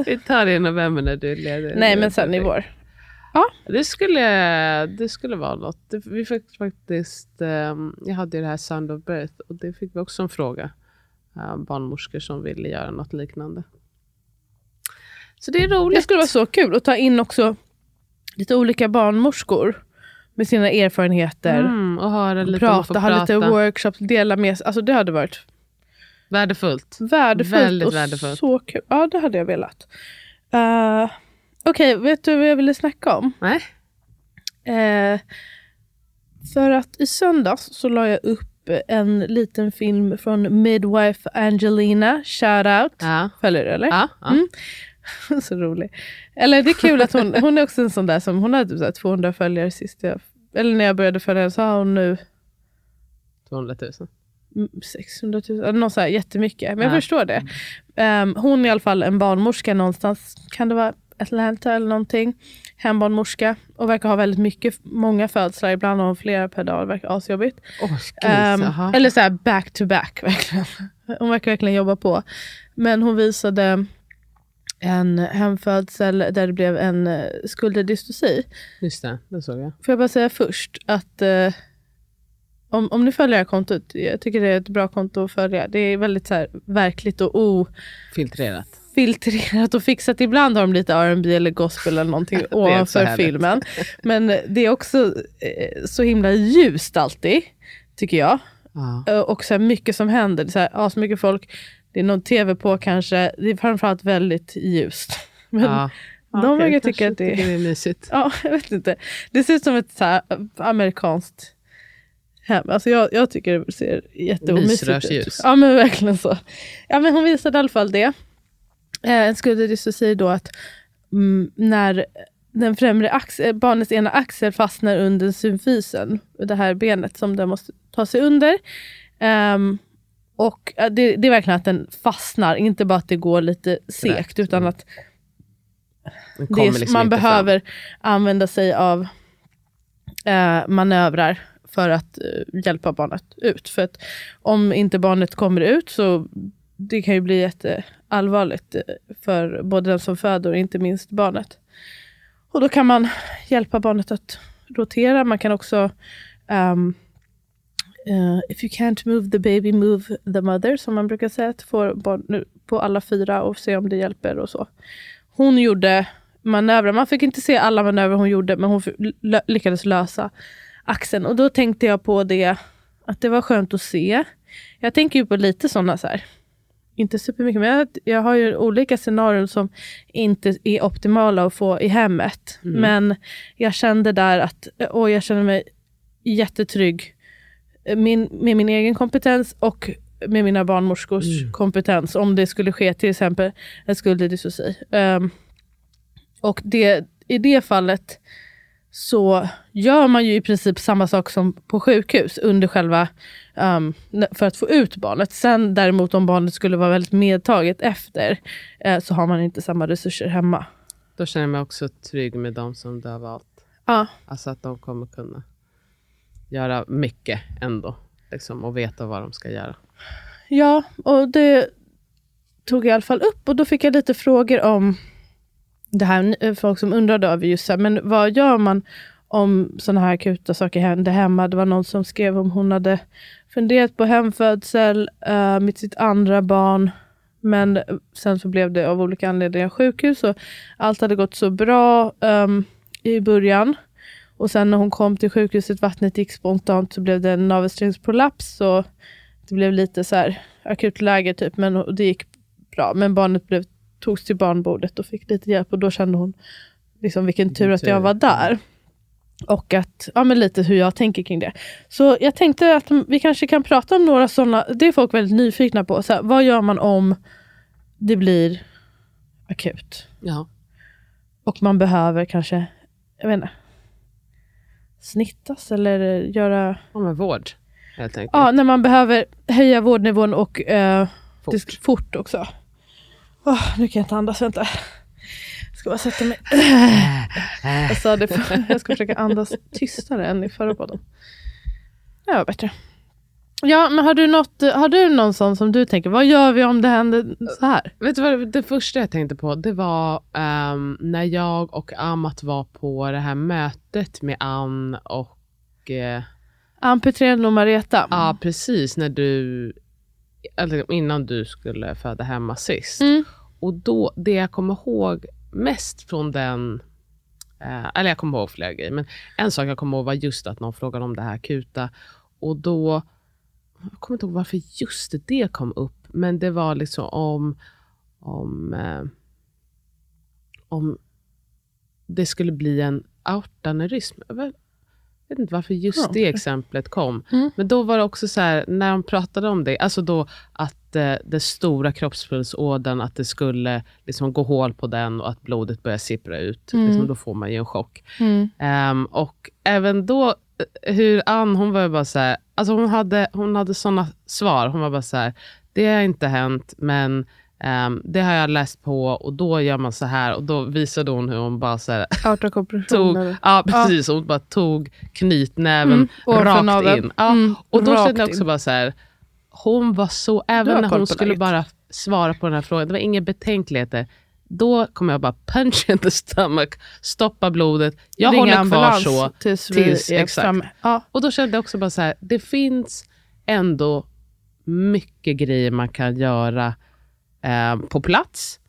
Vi tar det i november när du är ledig. Nej, men sen i vår. Det skulle, det skulle vara något. Vi fick faktiskt, ehm, jag hade ju det här Sound of Birth och det fick vi också en fråga. Uh, barnmorskor som ville göra något liknande. Så det är roligt. Det skulle vara så kul att ta in också lite olika barnmorskor med sina erfarenheter. Mm, och höra lite få prata, ha lite prata. workshops, dela med sig. Alltså det hade varit Värdefullt. värdefullt Väldigt och värdefullt. så kul. Ja, det hade jag velat. Uh, Okej, vet du vad jag ville snacka om? Nej? Eh, för att i söndags så la jag upp en liten film från Midwife Angelina, shout out. Ja. Följer du eller? Ja, ja. Mm. så rolig. Eller det är kul att hon, hon är också en sån där som, hon hade typ så här 200 följare sist jag, eller när jag började följa henne så har hon nu 200 000. Mm, 600 000, eller något så här jättemycket. Men jag Ja. förstår det. Ehm, hon är i alla fall en barnmorska någonstans, kan det vara Atlanta eller någonting. Hembarnmorska och verkar ha väldigt mycket, många födslar, ibland har hon flera per dag, det verkar asjobbigt. Oh, Ehm, eller så här back to back verkligen. Hon verkar verkligen jobba på. Men hon visade en hemfödsel där det blev en eh, skulderdystosi. Just det, det såg jag. Får jag bara säga först att eh, om, om ni följer det här kontot, jag tycker det är ett bra konto att följa. Det är väldigt så här, verkligt och Filtrerat. ofiltrerat och fixat. Ibland har de lite R&B eller gospel eller någonting ovanför filmen. Men det är också eh, så himla ljust alltid, tycker jag. Ja. Eh, Och så här mycket som händer. Det är så, här, ja, så mycket folk. Det är någon tv på kanske. Det är framförallt väldigt ljust. Men Ja. de verkar kanske tycka att det det är mysigt. Ja, jag vet inte. Det ser ut som ett så här, amerikanskt hem. Alltså jag, jag tycker det ser jätteomysigt ut. Ja men verkligen så. Ja men hon visade i alla fall det. Eh, skulderdystosi säger då att mm, när den främre axel, barnets ena axel fastnar under symfysen, det här benet som den måste ta sig under. Ehm, och eh, det, det är verkligen att den fastnar, inte bara att det går lite segt utan att det liksom man behöver använda sig av eh, manövrar för att eh, hjälpa barnet ut. För att om inte barnet kommer ut så det kan ju bli jätteallvarligt eh, för både den som föder och inte minst barnet. Och då kan man hjälpa barnet att rotera. Man kan också um, uh, if you can't move the baby, move the mother, som man brukar säga. Att få barn på alla fyra och se om det hjälper och så. Hon gjorde manövrar. Man fick inte se alla manövrar hon gjorde, men hon lyckades lösa axeln. Och då tänkte jag på det, att det var skönt att se. Jag tänker ju på lite sådana så här, inte supermycket, men jag, jag har ju olika scenarion som inte är optimala att få i hemmet. Mm. Men jag kände där att, och jag känner mig jättetrygg min, med min egen kompetens och med mina barnmorskors Mm. kompetens om det skulle ske till exempel en skulderdystosi. Um, och det, i det fallet så gör man ju i princip samma sak som på sjukhus under själva um, för att få ut barnet. Sen däremot om barnet skulle vara väldigt medtaget efter eh, så har man inte samma resurser hemma. Då känner jag mig också trygg med de som du har valt. Ja, Alltså att de kommer kunna göra mycket ändå. Liksom, och veta vad de ska göra. Ja, och det tog jag i alla fall upp och då fick jag lite frågor om det här, eh, folk som undrade över just så här, men vad gör man om sådana här akuta saker händer hemma? Det var någon som skrev om hon hade funderat på hemfödsel uh, med sitt andra barn, men eh, sen så blev det av olika anledningar sjukhus och allt hade gått så bra um, i början. Och sen när hon kom till sjukhuset, vattnet gick spontant, så blev det en navelsträngsprolaps och det blev lite så här akut läge typ, men det gick bra. Men barnet blev, togs till barnbordet och fick lite hjälp och då kände hon liksom vilken tur att jag var där. Och att, ja men lite hur jag tänker kring det. Så jag tänkte att vi kanske kan prata om några sådana, det är folk väldigt nyfikna på. Så här, vad gör man om det blir akut? Ja. Och man behöver kanske, jag vet inte, snittas eller göra Och med vård, helt enkelt. Ja, när man behöver höja vårdnivån och eh, Fort. fort också. Åh, nu kan jag inte andas, vänta. Jag ska bara sätta mig. Jag sa det, för, jag ska försöka andas tystare än i förra podden. Det var bättre. Ja, men har du, något, har du någon sån som du tänker, vad gör vi om det händer så här? Vet du vad det första jag tänkte på? Det var ehm, när jag och Amat var på det här mötet med Ann och eh, Amputerad och Mareta. Ja, precis när du, innan du skulle föda hemma sist. Mm. Och då, det jag kommer ihåg mest från den, eh, eller jag kommer ihåg flera grejer, men en sak jag kommer ihåg var just att någon frågade om det här akuta. Och då, jag kommer inte ihåg varför just det kom upp, men det var liksom om, om, eh, om det skulle bli en aortaneurysm. Jag vet inte varför just Ja, det exemplet kom. Mm. Men då var det också så här, när de pratade om det, alltså då att eh, den stora kroppspulsådern, att det skulle liksom gå hål på den och att blodet börjar sippra ut. Mm. Liksom, då får man ju en chock. Mm. Ehm, och även då, eh, hur Ann, hon var ju bara så här, alltså hon hade, hon hade såna svar. Hon var bara så här, det har inte hänt, men ehm, det har jag läst på och då gör man så här. Och då visade hon hur hon bara så här, tog, eller- ja precis, hon bara tog knytnäven Mm, rakt in. Ja, Mm, och då kände jag också in. bara så här, hon var så, även när hon skulle bara svara på den här frågan, det var inga betänkligheter. då kommer jag bara punch in the stomach, stoppa blodet. Jag Ringa håller kvar så. tills tills- exakt. Ja. Och då kände jag också bara så här, det finns ändå mycket grejer man kan göra eh, på plats.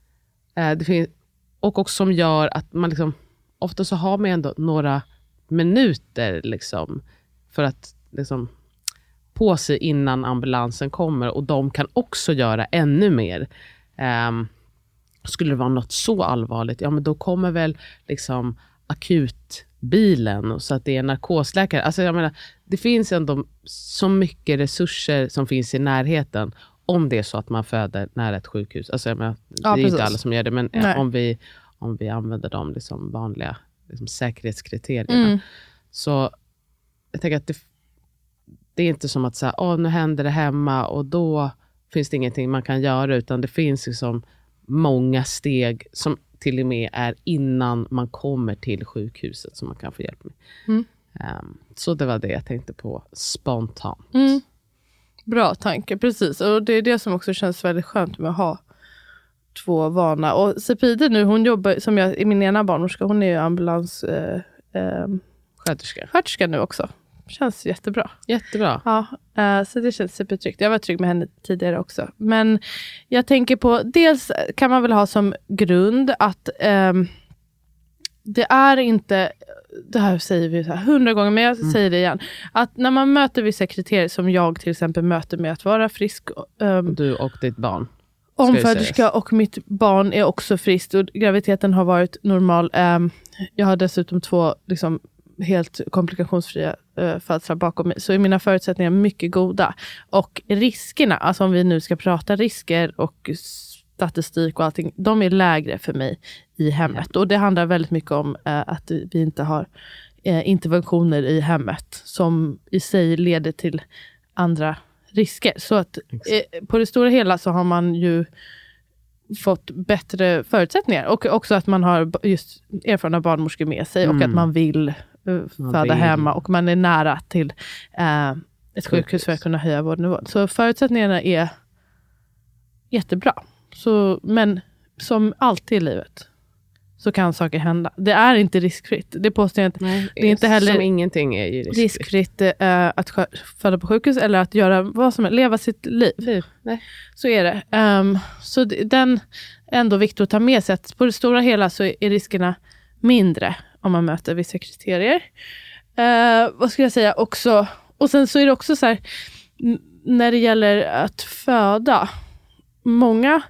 Eh, det finns, och också som gör att man liksom, ofta så har man ändå några minuter liksom, för att liksom, på sig innan ambulansen kommer och de kan också göra ännu mer. Ehm, skulle det vara något så allvarligt, ja men då kommer väl liksom akutbilen så att det är narkosläkare. Alltså jag menar, det finns ändå så mycket resurser som finns i närheten om det är så att man föder nära ett sjukhus. Alltså jag menar, det är ju inte alla som gör det, men eh, Nej. om vi, om vi använder de liksom vanliga liksom säkerhetskriterierna. Mm. Så jag tänker att det, det är inte som att säga, Åh, nu händer det hemma och då finns det ingenting man kan göra, utan det finns liksom många steg som till och med är innan man kommer till sjukhuset som man kan få hjälp med. Mm. Ehm, så det var det jag tänkte på spontant. Mm. Bra tanke, precis. Och det är det som också känns väldigt skönt med att ha två vana. Och Sepide nu, hon jobbar, som jag, min ena barnmorska, hon är ju ambulanssköterska eh, eh, Sköterska. sköterska nu också. Känns jättebra. Jättebra. Ja, eh, så det känns supertryggt. Jag var trygg med henne tidigare också. Men jag tänker på, dels kan man väl ha som grund att ehm, det är inte, det här säger vi hundra gånger, men jag säger det igen. Att när man möter vissa kriterier som jag till exempel möter med att vara frisk, ehm, Du och ditt barn. omföderska och mitt barn är också friskt och graviditeten har varit normal. Ehm, jag har dessutom två liksom, helt komplikationsfria uh, födslar bakom mig. Så är mina förutsättningar mycket goda. Och riskerna, alltså om vi nu ska prata risker och statistik och allting, de är lägre för mig i hemmet. Och det handlar väldigt mycket om eh, att vi inte har eh, interventioner i hemmet som i sig leder till andra risker. Så att eh, på det stora hela så har man ju fått bättre förutsättningar och också att man har just erfarna barnmorskor med sig och Mm. att man vill Man föda vill. hemma och man är nära till eh, ett sjukhus för att kunna höja vårdnivån. Så förutsättningarna är jättebra. Så, men som alltid i livet så kan saker hända. Det är inte riskfritt. Det påstår jag inte. Nej, Det är inte heller som ingenting är ju riskfritt. Riskfritt eh, att föda på sjukhus eller att göra vad som helst, leva sitt liv. Liv. Så är det. Ehm, så den är ändå viktig att ta med sig. Att på det stora hela så är riskerna mindre om man möter vissa kriterier. Eh, vad ska jag säga också? Och sen så är det också så här, när det gäller att föda. Många,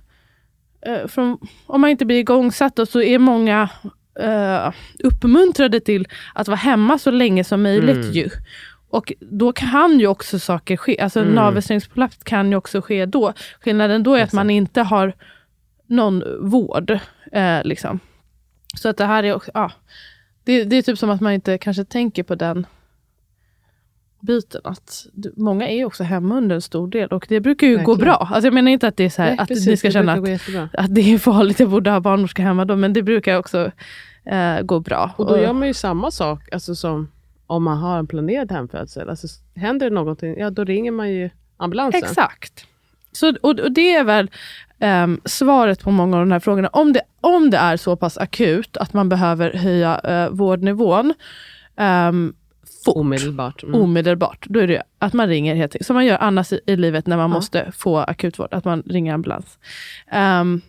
eh, från, om man inte blir igångsatt då, så är många eh, uppmuntrade till att vara hemma så länge som möjligt. Mm. ju. Och då kan ju också saker ske. Alltså Mm. navelsträngsprolaps kan ju också ske då. Skillnaden då är att man inte har någon vård. Eh, liksom. Så att det här är också, ja. Det, det är typ som att man inte kanske tänker på den biten. Att många är också hemma under en stor del och det brukar ju gå Verkligen. bra. Alltså jag menar inte att det är så här, Nej, att precis, ni ska känna att, gå att det är farligt, jag borde ha barnmorska hemma då, men det brukar också eh, gå bra. Och då gör man ju samma sak alltså som om man har en planerad hemfödsel. Alltså, händer det någonting, ja då ringer man ju ambulansen. Exakt. Så, och, och det är väl ehm, svaret på många av de här frågorna. Om det, om det är så pass akut att man behöver höja uh, vårdnivån um, fort, Omedelbart. Mm. omedelbart, då är det att man ringer helt enkelt. Som man gör annars i, i livet när man Ja. måste få akutvård, att man ringer ambulans. Ehm,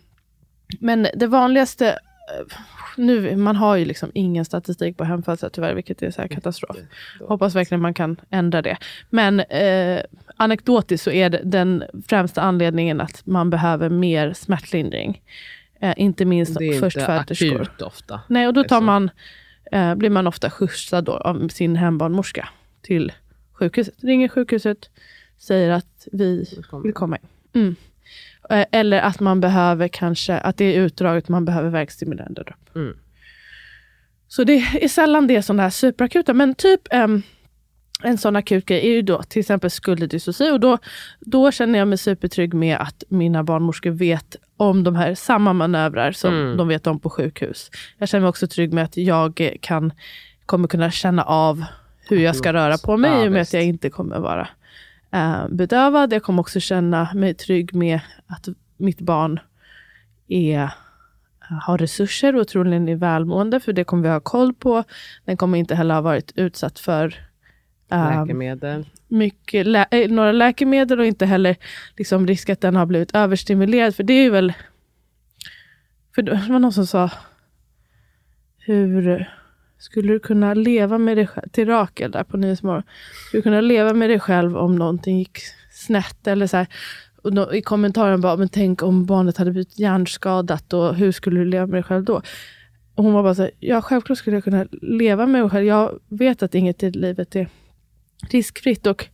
men det vanligaste, eh, nu, man har ju liksom ingen statistik på hemfödslar tyvärr, vilket är så här katastrof. Hoppas verkligen man kan ändra det. Men eh, anekdotiskt så är det den främsta anledningen att man behöver mer smärtlindring. Eh, inte minst det är inte förstföderskor. akut ofta. Nej, och då tar Liksom. man, eh, blir man ofta skjutsad då av sin hembarnmorska till sjukhuset. Ringer sjukhuset, säger att vi vill komma in. Mm. Eh, Eller att man behöver kanske, att det är utdraget, man behöver verkstimulerande dropp. Mm. Så det är sällan det är sådana här superakuta, men typ ehm, en sån akut grej är ju då till exempel skulderdystoci och då, då känner jag mig supertrygg med att mina barnmorskor vet om de här samma manövrar som Mm. de vet om på sjukhus. Jag känner mig också trygg med att jag eh, kan, kommer kunna känna av hur jag ska röra på mig Ja, i och med visst. att jag inte kommer vara eh, bedövad. Jag kommer också känna mig trygg med att mitt barn är har resurser och troligen är välmående, för det kommer vi ha koll på. Den kommer inte heller ha varit utsatt för um, Läkemedel mycket lä äh, några läkemedel och inte heller liksom risk att den har blivit överstimulerad. För det är ju väl... För det var någon som sa, hur skulle du kunna leva med dig själv, till Rakel där på Nyhetsmorgon, skulle du kunna leva med dig själv om någonting gick snett eller så här. Och då, I kommentaren bara, men tänk om barnet hade blivit hjärnskadat och hur skulle du leva med dig själv då? Och hon var bara så här, ja självklart skulle jag kunna leva med mig själv. Jag vet att inget i livet är riskfritt och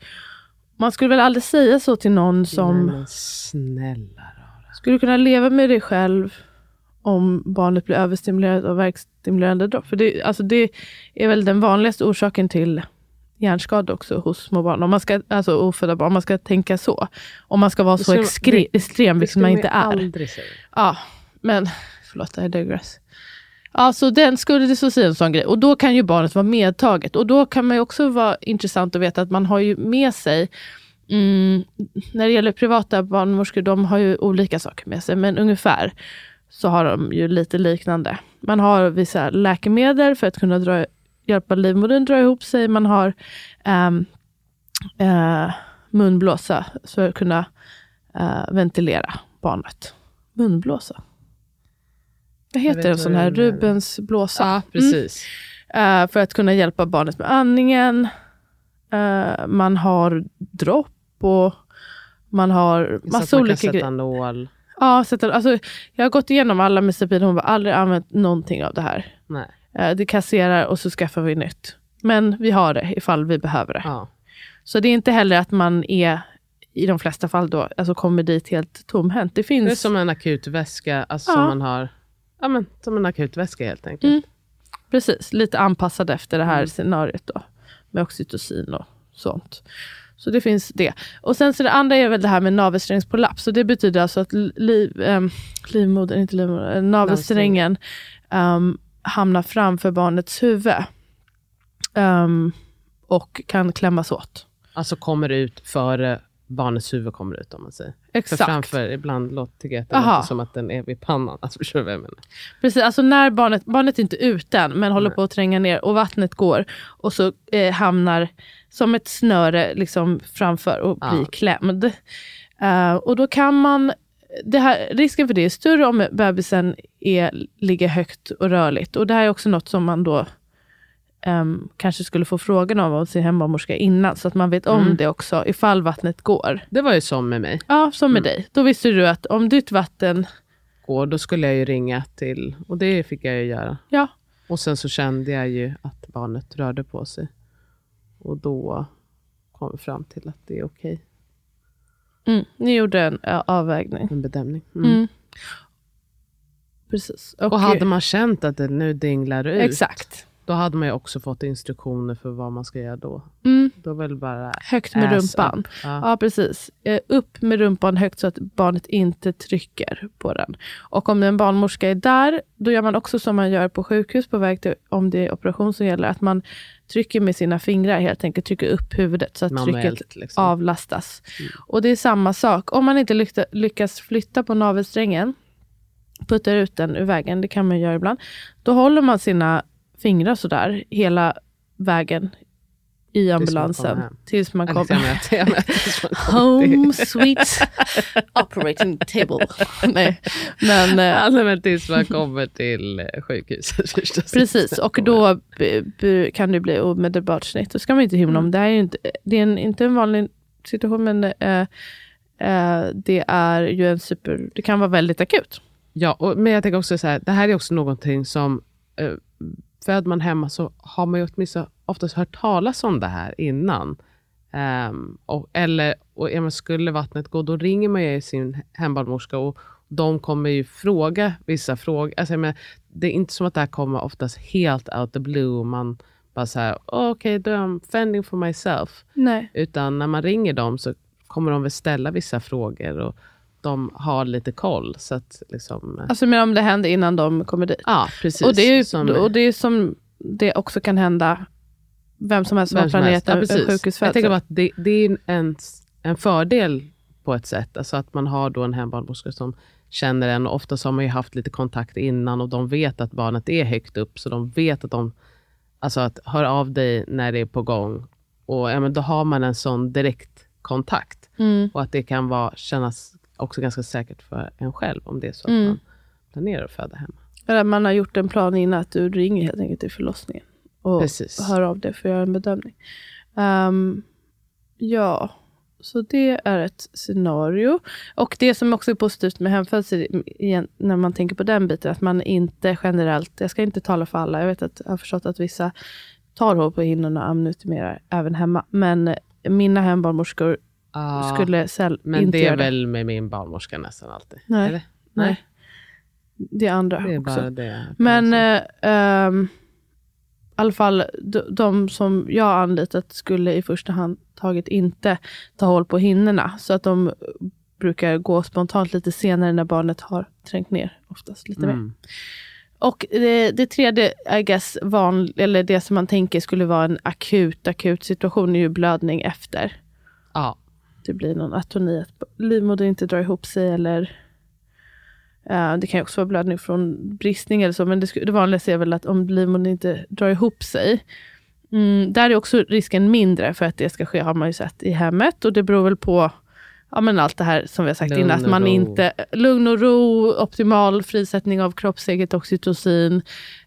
man skulle väl aldrig säga så till någon som men snälla rara. skulle kunna leva med dig själv om barnet blir överstimulerat av verkstimulerande dropp. För det, alltså det är väl den vanligaste orsaken till hjärnskada också hos små barn. Om man ska, alltså ofödda barn, om man ska tänka så. Om man ska vara Det så extre, det- extrem, Det vilket man man inte är. aldrig säga. Ja, men förlåt, I digress. Ja, så den skulle det så säga en sån grej. Och då kan ju barnet vara medtaget. Och då kan man ju också vara intressant att veta att man har ju med sig mm, när det gäller privata barnmorskor, de har ju olika saker med sig, men ungefär så har de ju lite liknande. Man har vissa läkemedel för att kunna dra, hjälpa livmodern dra ihop sig. Man har um, uh, munblåsa för att kunna uh, ventilera barnet. Munblåsa? Vad heter en sån här? Rubens blåsa? Ja, precis. Eh, för att kunna hjälpa barnet med andningen. Eh, man har dropp och man har Så att massa man kan olika sätta grejer. nål. Ja, sätta, alltså, jag har gått igenom alla med Sabina, hon har aldrig använt någonting av det här. Nej. Eh, det kasserar och så skaffar vi nytt. Men vi har det ifall vi behöver det. Ja. Så det är inte heller att man är, i de flesta fall då, alltså kommer dit helt tomhänt. Det finns... Det är som en akutväska, alltså Ja. som man har. Ja, men som en akutväska helt enkelt. Mm. Precis, lite anpassad efter det här Mm. scenariot då. Med oxytocin och sånt. Så det finns det. Och sen så det andra är väl det här med navelsträngsprolaps. Och det betyder alltså att liv, ähm, livmodern, inte livmodern, äh, navelsträngen ähm, hamnar framför barnets huvud. Ehm, och kan klämmas åt. Alltså kommer ut före barnets huvud kommer ut om man säger. För Exakt. framför, ibland låter tycker jag att det Aha. låter som att den är vid pannan. Alltså, förstår du vad jag menar? Precis, alltså när barnet, barnet är inte ute än, men håller Nej. på att tränga ner och vattnet går och så eh, hamnar som ett snöre liksom framför och blir Ja. klämd. Eh, och då kan man, det här, risken för det är större om bebisen är, ligger högt och rörligt. Och det här är också något som man då ehm, kanske skulle få frågan av sin hembarnmorska innan, så att man vet om Mm. det också, ifall vattnet går. Det var ju som med mig. Ja, som med Mm. dig. Då visste du att om ditt vatten, Och då skulle jag ju ringa till, och det fick jag ju göra. ja, Och sen så kände jag ju att barnet rörde på sig. Och då kom vi fram till att det är okej. mm, ni gjorde en avvägning. En bedömning. Mm. Mm. Precis. Och hade man känt att det nu dinglar ut, Exakt. Då hade man ju också fått instruktioner för vad man ska göra då. Mm. Då väl bara Högt med rumpan. up. Ja. Ja, precis. Eh, upp med rumpan högt så att barnet inte trycker på den. Och om en barnmorska är där, då gör man också som man gör på sjukhus på väg till, om det är operation som gäller, att man trycker med sina fingrar helt enkelt, trycker upp huvudet så att trycket Manuellt liksom. avlastas. Och det är samma sak. Om man inte lycka, lyckas flytta på navelsträngen, puttar ut den ur vägen, det kan man göra ibland, då håller man sina fingrar sådär hela vägen i ambulansen. hem. Tills man kommer möter, tills man kommer Home sweet operating table. Nej, men nej, men tills man kommer till eh, sjukhuset. förstås. precis. Och då kan det bli omedelbart snitt. Då ska man inte himla om. Det, här är inte, det är en, inte en vanlig situation, men eh, eh, det är ju en super... Det kan vara väldigt akut. Ja, och, men jag tänker också så här, det här är också någonting som, eh, föder man hemma så har man ju åtminstone oftast hört talas om det här innan. Ehm, och, eller, och ja, men skulle vattnet gå, då ringer man ju sin hembarnmorska och de kommer ju fråga vissa frågor. Alltså, menar, det är inte som att det här kommer oftast helt out the blue. Man bara så här, "Oh, okej, då är I'm fending for myself. Nej. Utan när man ringer dem så kommer de väl ställa vissa frågor och de har lite koll. Så att liksom, Alltså men om det händer innan de kommer dit. Ja, precis. Och det är ju Som- och det är som det också kan hända vem som helst planerat helst. Ja, precis. Jag sjukhusfödsel. tänker bara att det, det är en, en fördel på ett sätt. Alltså att man har då en hembarnmorska som känner en. Och ofta så har man ju haft lite kontakt innan och de vet att barnet är högt upp, så de vet att de... Alltså att hör av dig när det är på gång. Och ja, men Då har man en sån direkt kontakt. Mm. Och att det kan vara, kännas också ganska säkert för en själv, om det är så att Mm. man planerar att föda hemma. Eller man har gjort en plan innan att du ringer helt enkelt till förlossningen. Och Precis. hör av dig för att göra en bedömning. Ehm, ja, så det är ett scenario. Och det som också är positivt med hemfödsel, när man tänker på den biten, att man inte generellt, jag ska inte tala för alla, jag vet att jag har förstått att vissa tar hål på hinnorna och amnutimerar även hemma. Men mina hembarnmorskor Ja, skulle säll- men inte det är göra det. väl med min barnmorska nästan alltid? Nej. Eller? Nej. Det är andra Det är också. det. Men eh, ehm, i alla fall de, de som jag anlitat skulle i första hand taget inte ta håll på hinnorna. Så att de brukar gå spontant lite senare när barnet har trängt ner oftast lite mer. mm. Och det, det tredje, I guess, van, eller det som man tänker skulle vara en akut, akut situation är ju blödning efter. Ja, Det blir någon atoni, att livmodern inte drar ihop sig eller eh, det kan också vara blödning från bristning eller så, men det, det vanligaste är väl att om livmodern inte drar ihop sig. Mm, där är också risken mindre för att det ska ske, har man ju sett i hemmet. Och det beror väl på ja, men allt det här som vi har sagt Lugn innan. Att man ro. inte, lugn och ro, optimal frisättning av kroppseget oxytocin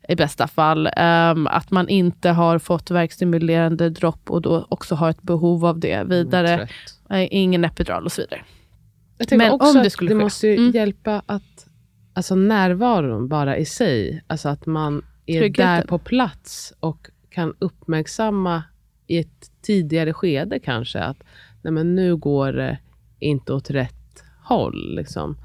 i bästa fall. Ehm, att man inte har fått verkstimulerande dropp och då också har ett behov av det vidare. trött. Eh, ingen epidural och så vidare. Jag tänker Men också om det att skulle det ske. måste ju Mm. hjälpa att, alltså närvaron bara i sig, alltså att man är Tryggheten. där på plats och kan uppmärksamma i ett tidigare skede kanske att nej men nu går det inte åt rätt håll. Liksom.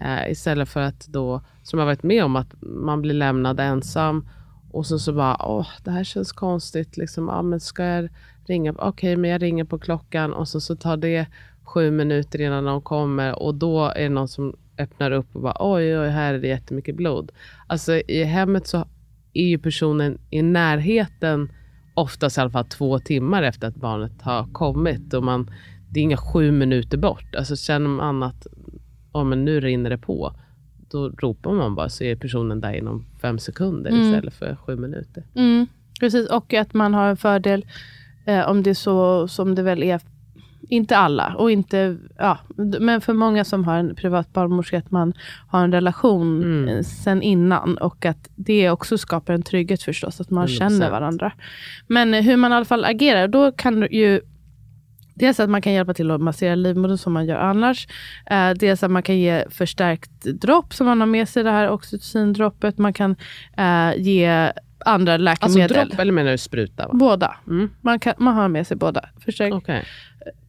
Eh, istället för att då, som jag varit med om, att man blir lämnad ensam och så, så bara, åh, det här känns konstigt. Liksom, ah, men ska jag ringa? Okej, men jag ringer på klockan och så, så tar det sju minuter innan de kommer och då är det någon som öppnar upp och bara, oj, oj, här är det jättemycket blod. Alltså i hemmet så är ju personen i närheten oftast i alla fall två timmar efter att barnet har kommit. Och man, det är inga sju minuter bort. Alltså känner man att oh, men nu rinner det på, då ropar man bara så är personen där inom fem sekunder Mm. istället för sju minuter. Mm, precis, och att man har en fördel eh, om det är så som det väl är. Inte alla, och inte, ja, men för många som har en privat barnmorska, att man har en relation Mm. sen innan. Och att det också skapar en trygghet förstås, att man 100%. känner varandra. Men hur man i alla fall agerar, då kan ju Dels att man kan hjälpa till att massera livmodern som man gör annars. Eh, dels att man kan ge förstärkt dropp som man har med sig, det här oxytocindroppet. Man kan eh, ge andra Alltså läkemedel. dropp eller menar du spruta? Va? Båda. Mm. Man, kan, man har med sig båda. Förstärkt, Okej.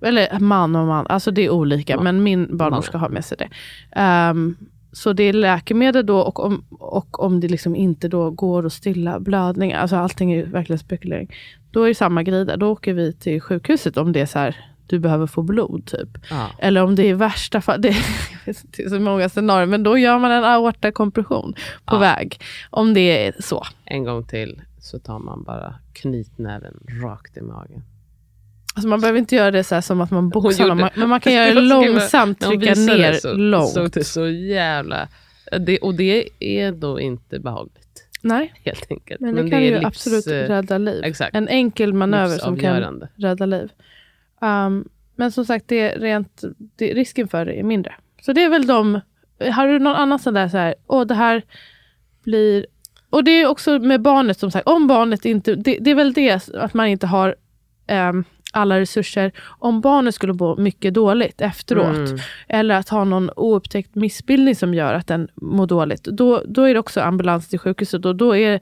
Eller man och man, alltså det är olika. Ja. Men min barnmorska har med sig det. Ehm, så det är läkemedel då och om, och om det liksom inte då går att stilla blödningar, alltså allting är verkligen spekulering. Då är det samma grej där. Då åker vi till sjukhuset om det är så här, du behöver få blod typ. Ja. Eller om det är värsta fall, det, det är så många scenarier, men då gör man en aortakompression på Ja. väg. Om det är så. En gång till så tar man bara knytnäven rakt i magen. Alltså man behöver inte göra det så här som att man boxar man- men man kan göra det långsamt, trycka ner så, långt. såg det så jävla... Det, och det är då inte behagligt, Nej, helt enkelt. men det kan är ju livs- absolut rädda liv. Exakt. En enkel manöver som kan rädda liv. Um, men som sagt, det är rent, det, risken för det är mindre. Så det är väl de... Har du någon annan sån där, så här, åh det här blir... Och det är också med barnet som sagt, om barnet inte... Det, det är väl det, att man inte har um, alla resurser. Om barnet skulle må mycket dåligt efteråt, Mm. eller att ha någon oupptäckt missbildning som gör att den mår dåligt, då, då är det också ambulans till sjukhuset. Och då, är,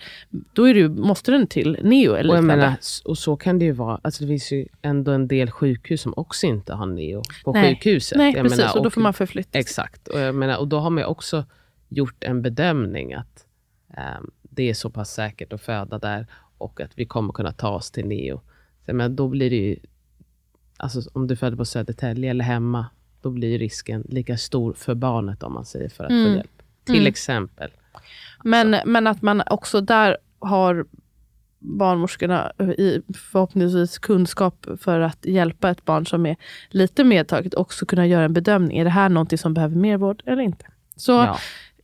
då är det, måste den till neo eller Och, jag menar, och så kan det ju vara. Alltså det finns ju ändå en del sjukhus som också inte har neo på Nej. sjukhuset. Nej, Jag precis. menar, och då får man förflytta sig. Exakt. Och, jag menar, och då har man också gjort en bedömning att ehm, det är så pass säkert att föda där och att vi kommer kunna ta oss till neo. Så menar, då blir det ju, alltså om du föder på Södertälje eller hemma, då blir risken lika stor för barnet om man säger för att Mm. få hjälp. Till Mm. exempel. Men, men att man också där har barnmorskorna i förhoppningsvis kunskap för att hjälpa ett barn som är lite medtaget också kunna göra en bedömning. Är det här någonting som behöver mer vård eller inte? Så Ja.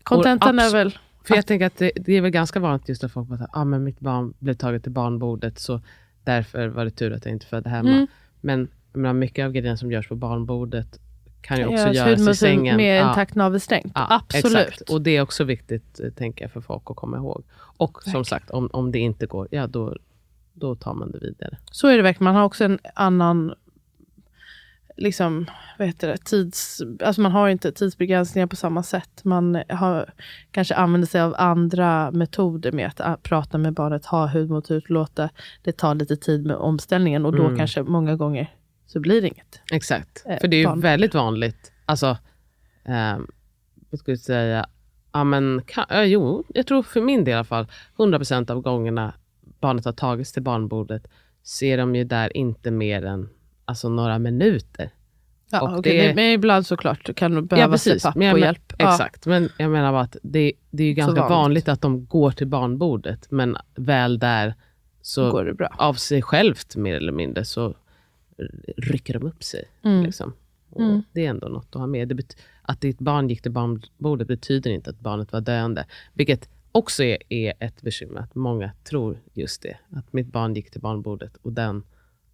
kontentan är väl... För jag tänker att det, det är väl ganska vanligt just att folk bara, ah, men mitt barn blev taget till barnbordet så därför var det tur att jag inte födde hemma. Mm. Men menar, mycket av grejerna som görs på barnbordet kan ju också görs göras i sängen. med Ja. intakt navelsträngt. Ja, Absolut. Exakt. Och det är också viktigt, eh, tänker jag, för folk att komma ihåg. Och Verkligen. som sagt, om, om det inte går, ja då, då tar man det vidare. Så är det verkligen. Man har också en annan liksom, vad heter det, tids... Alltså man har inte tidsbegränsningar på samma sätt. Man har, kanske använder sig av andra metoder med att ä, prata med barnet, ha hud mot hud, låta det ta lite tid med omställningen och då Mm. kanske många gånger så blir det inget. Exakt. Eh, för det är ju barn. väldigt vanligt, alltså, eh, jag säga, ja men, kan, ja, jo, jag tror för min del i alla fall, 100% av gångerna barnet har tagits till barnbordet, ser de ju där inte mer än alltså, några minuter. Ja, Och okej, det- men ibland såklart kan det behövas ja, pappa Men och hjälp. Ja. Exakt, men jag menar bara att det, det är ju ganska vanligt. vanligt. att de går till barnbordet, men väl där så går det bra. av sig självt mer eller mindre så rycker de upp sig. Mm. Liksom. Mm. Det är ändå något att ha med. Det att ditt barn gick till barnbordet betyder inte att barnet var döende. Vilket också är, är ett bekymmer, att många tror just det. Att mitt barn gick till barnbordet och den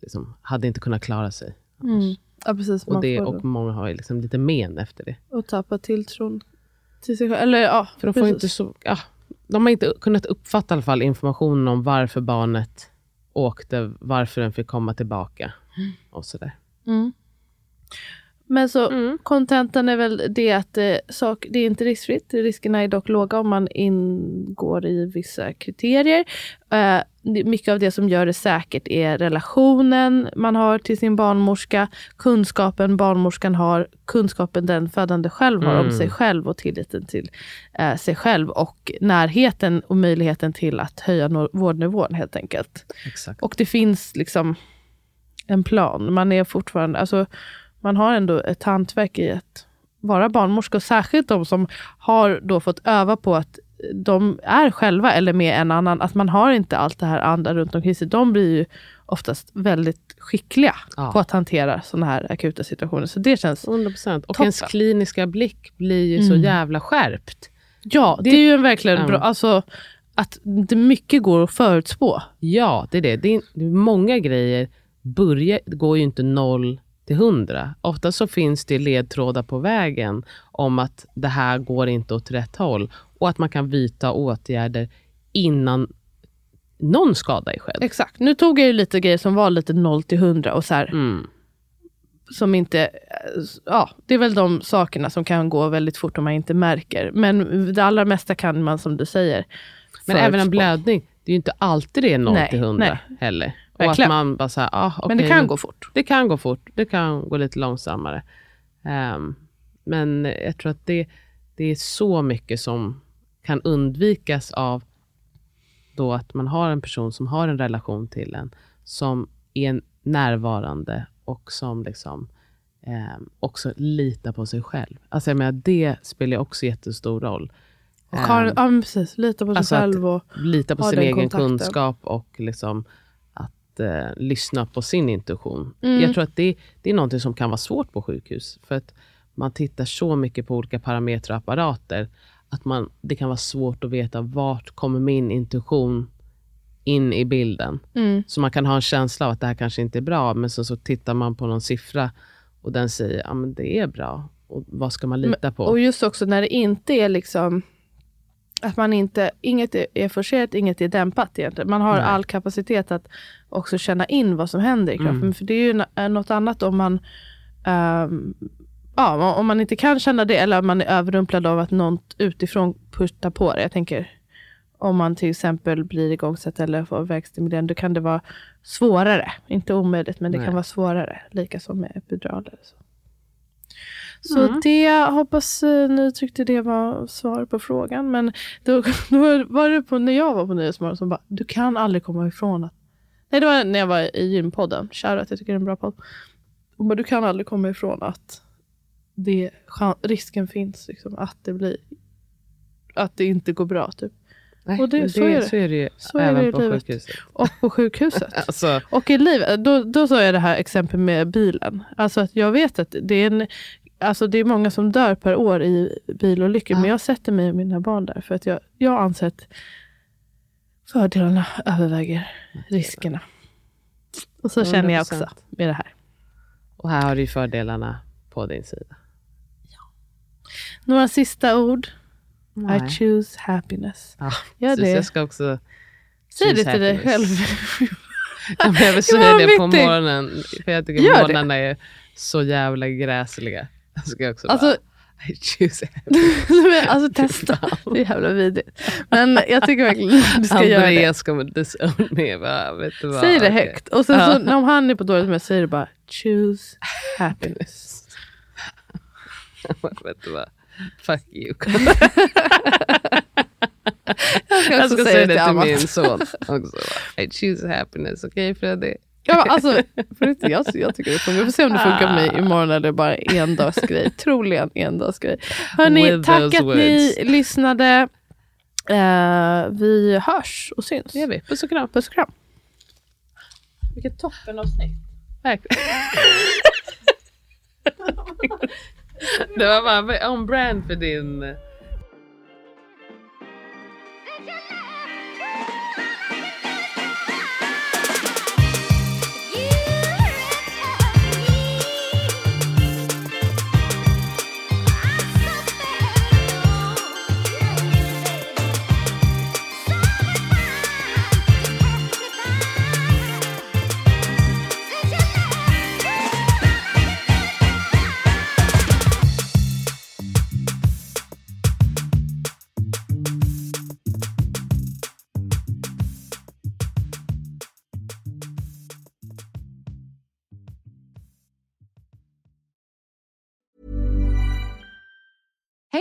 liksom, hade inte kunnat klara sig. Mm. Ja, precis. Och, det, och många har liksom lite men efter det. och tappa tilltron till sig själv. Eller ja, För de, får precis. inte så, ja, de har inte kunnat uppfatta i alla fall informationen om varför barnet åkte, varför den fick komma tillbaka och sådär. Mm. Men så Mm. kontentan är väl det att eh, sak, det är inte riskfritt. Riskerna är dock låga om man ingår i vissa kriterier. Eh, det- mycket av det som gör det säkert är relationen man har till sin barnmorska, kunskapen barnmorskan har, kunskapen den födande själv har om Mm. sig själv och tilliten till eh, sig själv och närheten och möjligheten till att höja no- vårdnivån helt enkelt. Exakt. Och det finns liksom en plan. Man är fortfarande, alltså, man har ändå ett hantverk i att vara barnmorska. Och särskilt de som har då fått öva på att de är själva eller med en annan. Att man har inte allt det här andra runt omkring sig. De blir ju oftast väldigt skickliga Ja. på att hantera sådana här akuta situationer. Så det känns... 100%. Och Toppen. ens kliniska blick blir ju så Mm. jävla skärpt. Ja, det, Det- är ju en verkligen Ja. bra... Alltså, att det mycket går att förutspå. Ja, det är det. det, är, det är många grejer börjar, det går ju inte noll till hundra. Ofta så finns det ledtrådar på vägen om att det här går inte åt rätt håll och att man kan vidta åtgärder innan någon skada är skedd. Exakt. Nu tog jag ju lite grejer som var lite 0 till 100 och så här, Mm. som inte... Ja, det är väl de sakerna som kan gå väldigt fort om man inte märker. Men det allra mesta kan man som du säger. Men även en blödning, det är ju inte alltid det är 0 Nej, till 100 nej. heller. Och att Verkligen. man bara så här, ah, Men det kan gå fort. Det kan gå fort, det kan gå lite långsammare. Ehm, men jag tror att det, det är så mycket som kan undvikas av då att man har en person som har en relation till en, som är närvarande och som liksom ehm, också litar på sig själv. Alltså jag menar, det spelar också jättestor roll. Och har, Ehm, ja, precis. Lita på sig alltså att- själv. Och, lita på sin egen kontakten. kunskap och liksom att eh, lyssna på sin intuition. Mm. Jag tror att det, det är något som kan vara svårt på sjukhus. För att man tittar så mycket på olika parametrar och apparater. Att man, det kan vara svårt att veta vart kommer min intuition in i bilden. mm, Så man kan ha en känsla av att det här kanske inte är bra. Men så, så tittar man på någon siffra och den säger att ja, det är bra. Och vad ska man lita på? och just också när det inte är liksom... Att man inte, inget är- forcerat, inget är dämpat egentligen. Man har Nej. all kapacitet att också känna in vad som händer i kroppen. Mm. För det är ju något annat om man ehm, ja, om man inte kan känna det eller om man är överrumplad av att något utifrån puttar på det. Jag tänker om man till exempel blir igångsatt eller får verkstimulerande, då kan det vara svårare. Inte omöjligt, men det Nej. kan vara svårare. Lika som med epidural. Så, så Mm. det hoppas eh, ni tyckte det var svar på frågan. Men då, då var det på, när jag var på Nyhetsmorgon som bara, du kan aldrig komma ifrån att... Nej, det var när jag var i gympodden. Shoutout, jag tycker det är en bra podd. Hon bara, du kan aldrig komma ifrån att det, risken finns liksom, att det blir att det inte går bra. Typ. Nej, och det- men så är det. Så är det ju Så är det även i på livet. sjukhuset. Och på sjukhuset. Alltså, Och i livet, då, då sa jag det här exempel med bilen. Alltså att jag vet att det är en, alltså det är många som dör per år i bilolyckor. Ja. Men jag sätter mig och mina barn där. För att jag, jag anser att fördelarna överväger riskerna. Och så känner jag också 100%. med det här. Och här har du fördelarna på din sida. Några sista ord. I Nej. choose happiness. Ja, det. Jag ska också... Säg det till dig själv. Ja, jag vill Ja, säga det på i. morgonen. För jag tycker Gör morgnarna är så jävla gräsliga. Jag ska också Alltså, bara... I choose men alltså testa. Det är jävla vidrigt. Men jag tycker verkligen du ska göra det. Andreas kommer disown. Bara, vet du vad? Säg det högt. Och sen Ja. så, han är på dåligt humör, säger du bara choose happiness. vet du vad? Fuck you. Jag ska, Jag också ska säga säga det till till min son också. I choose happiness. Okej Freddy? Ja, alltså, på riktigt, jag, jag tycker det funkar. Vi får se om det funkar med mig imorgon eller bara en dags grej. Troligen en dags grej. Hörni, tack att ni words. lyssnade. Eh, vi hörs och syns. Det gör vi. Puss och kram. Puss och kram. Vilket toppenavsnitt. Verkligen. det var bara on brand för din...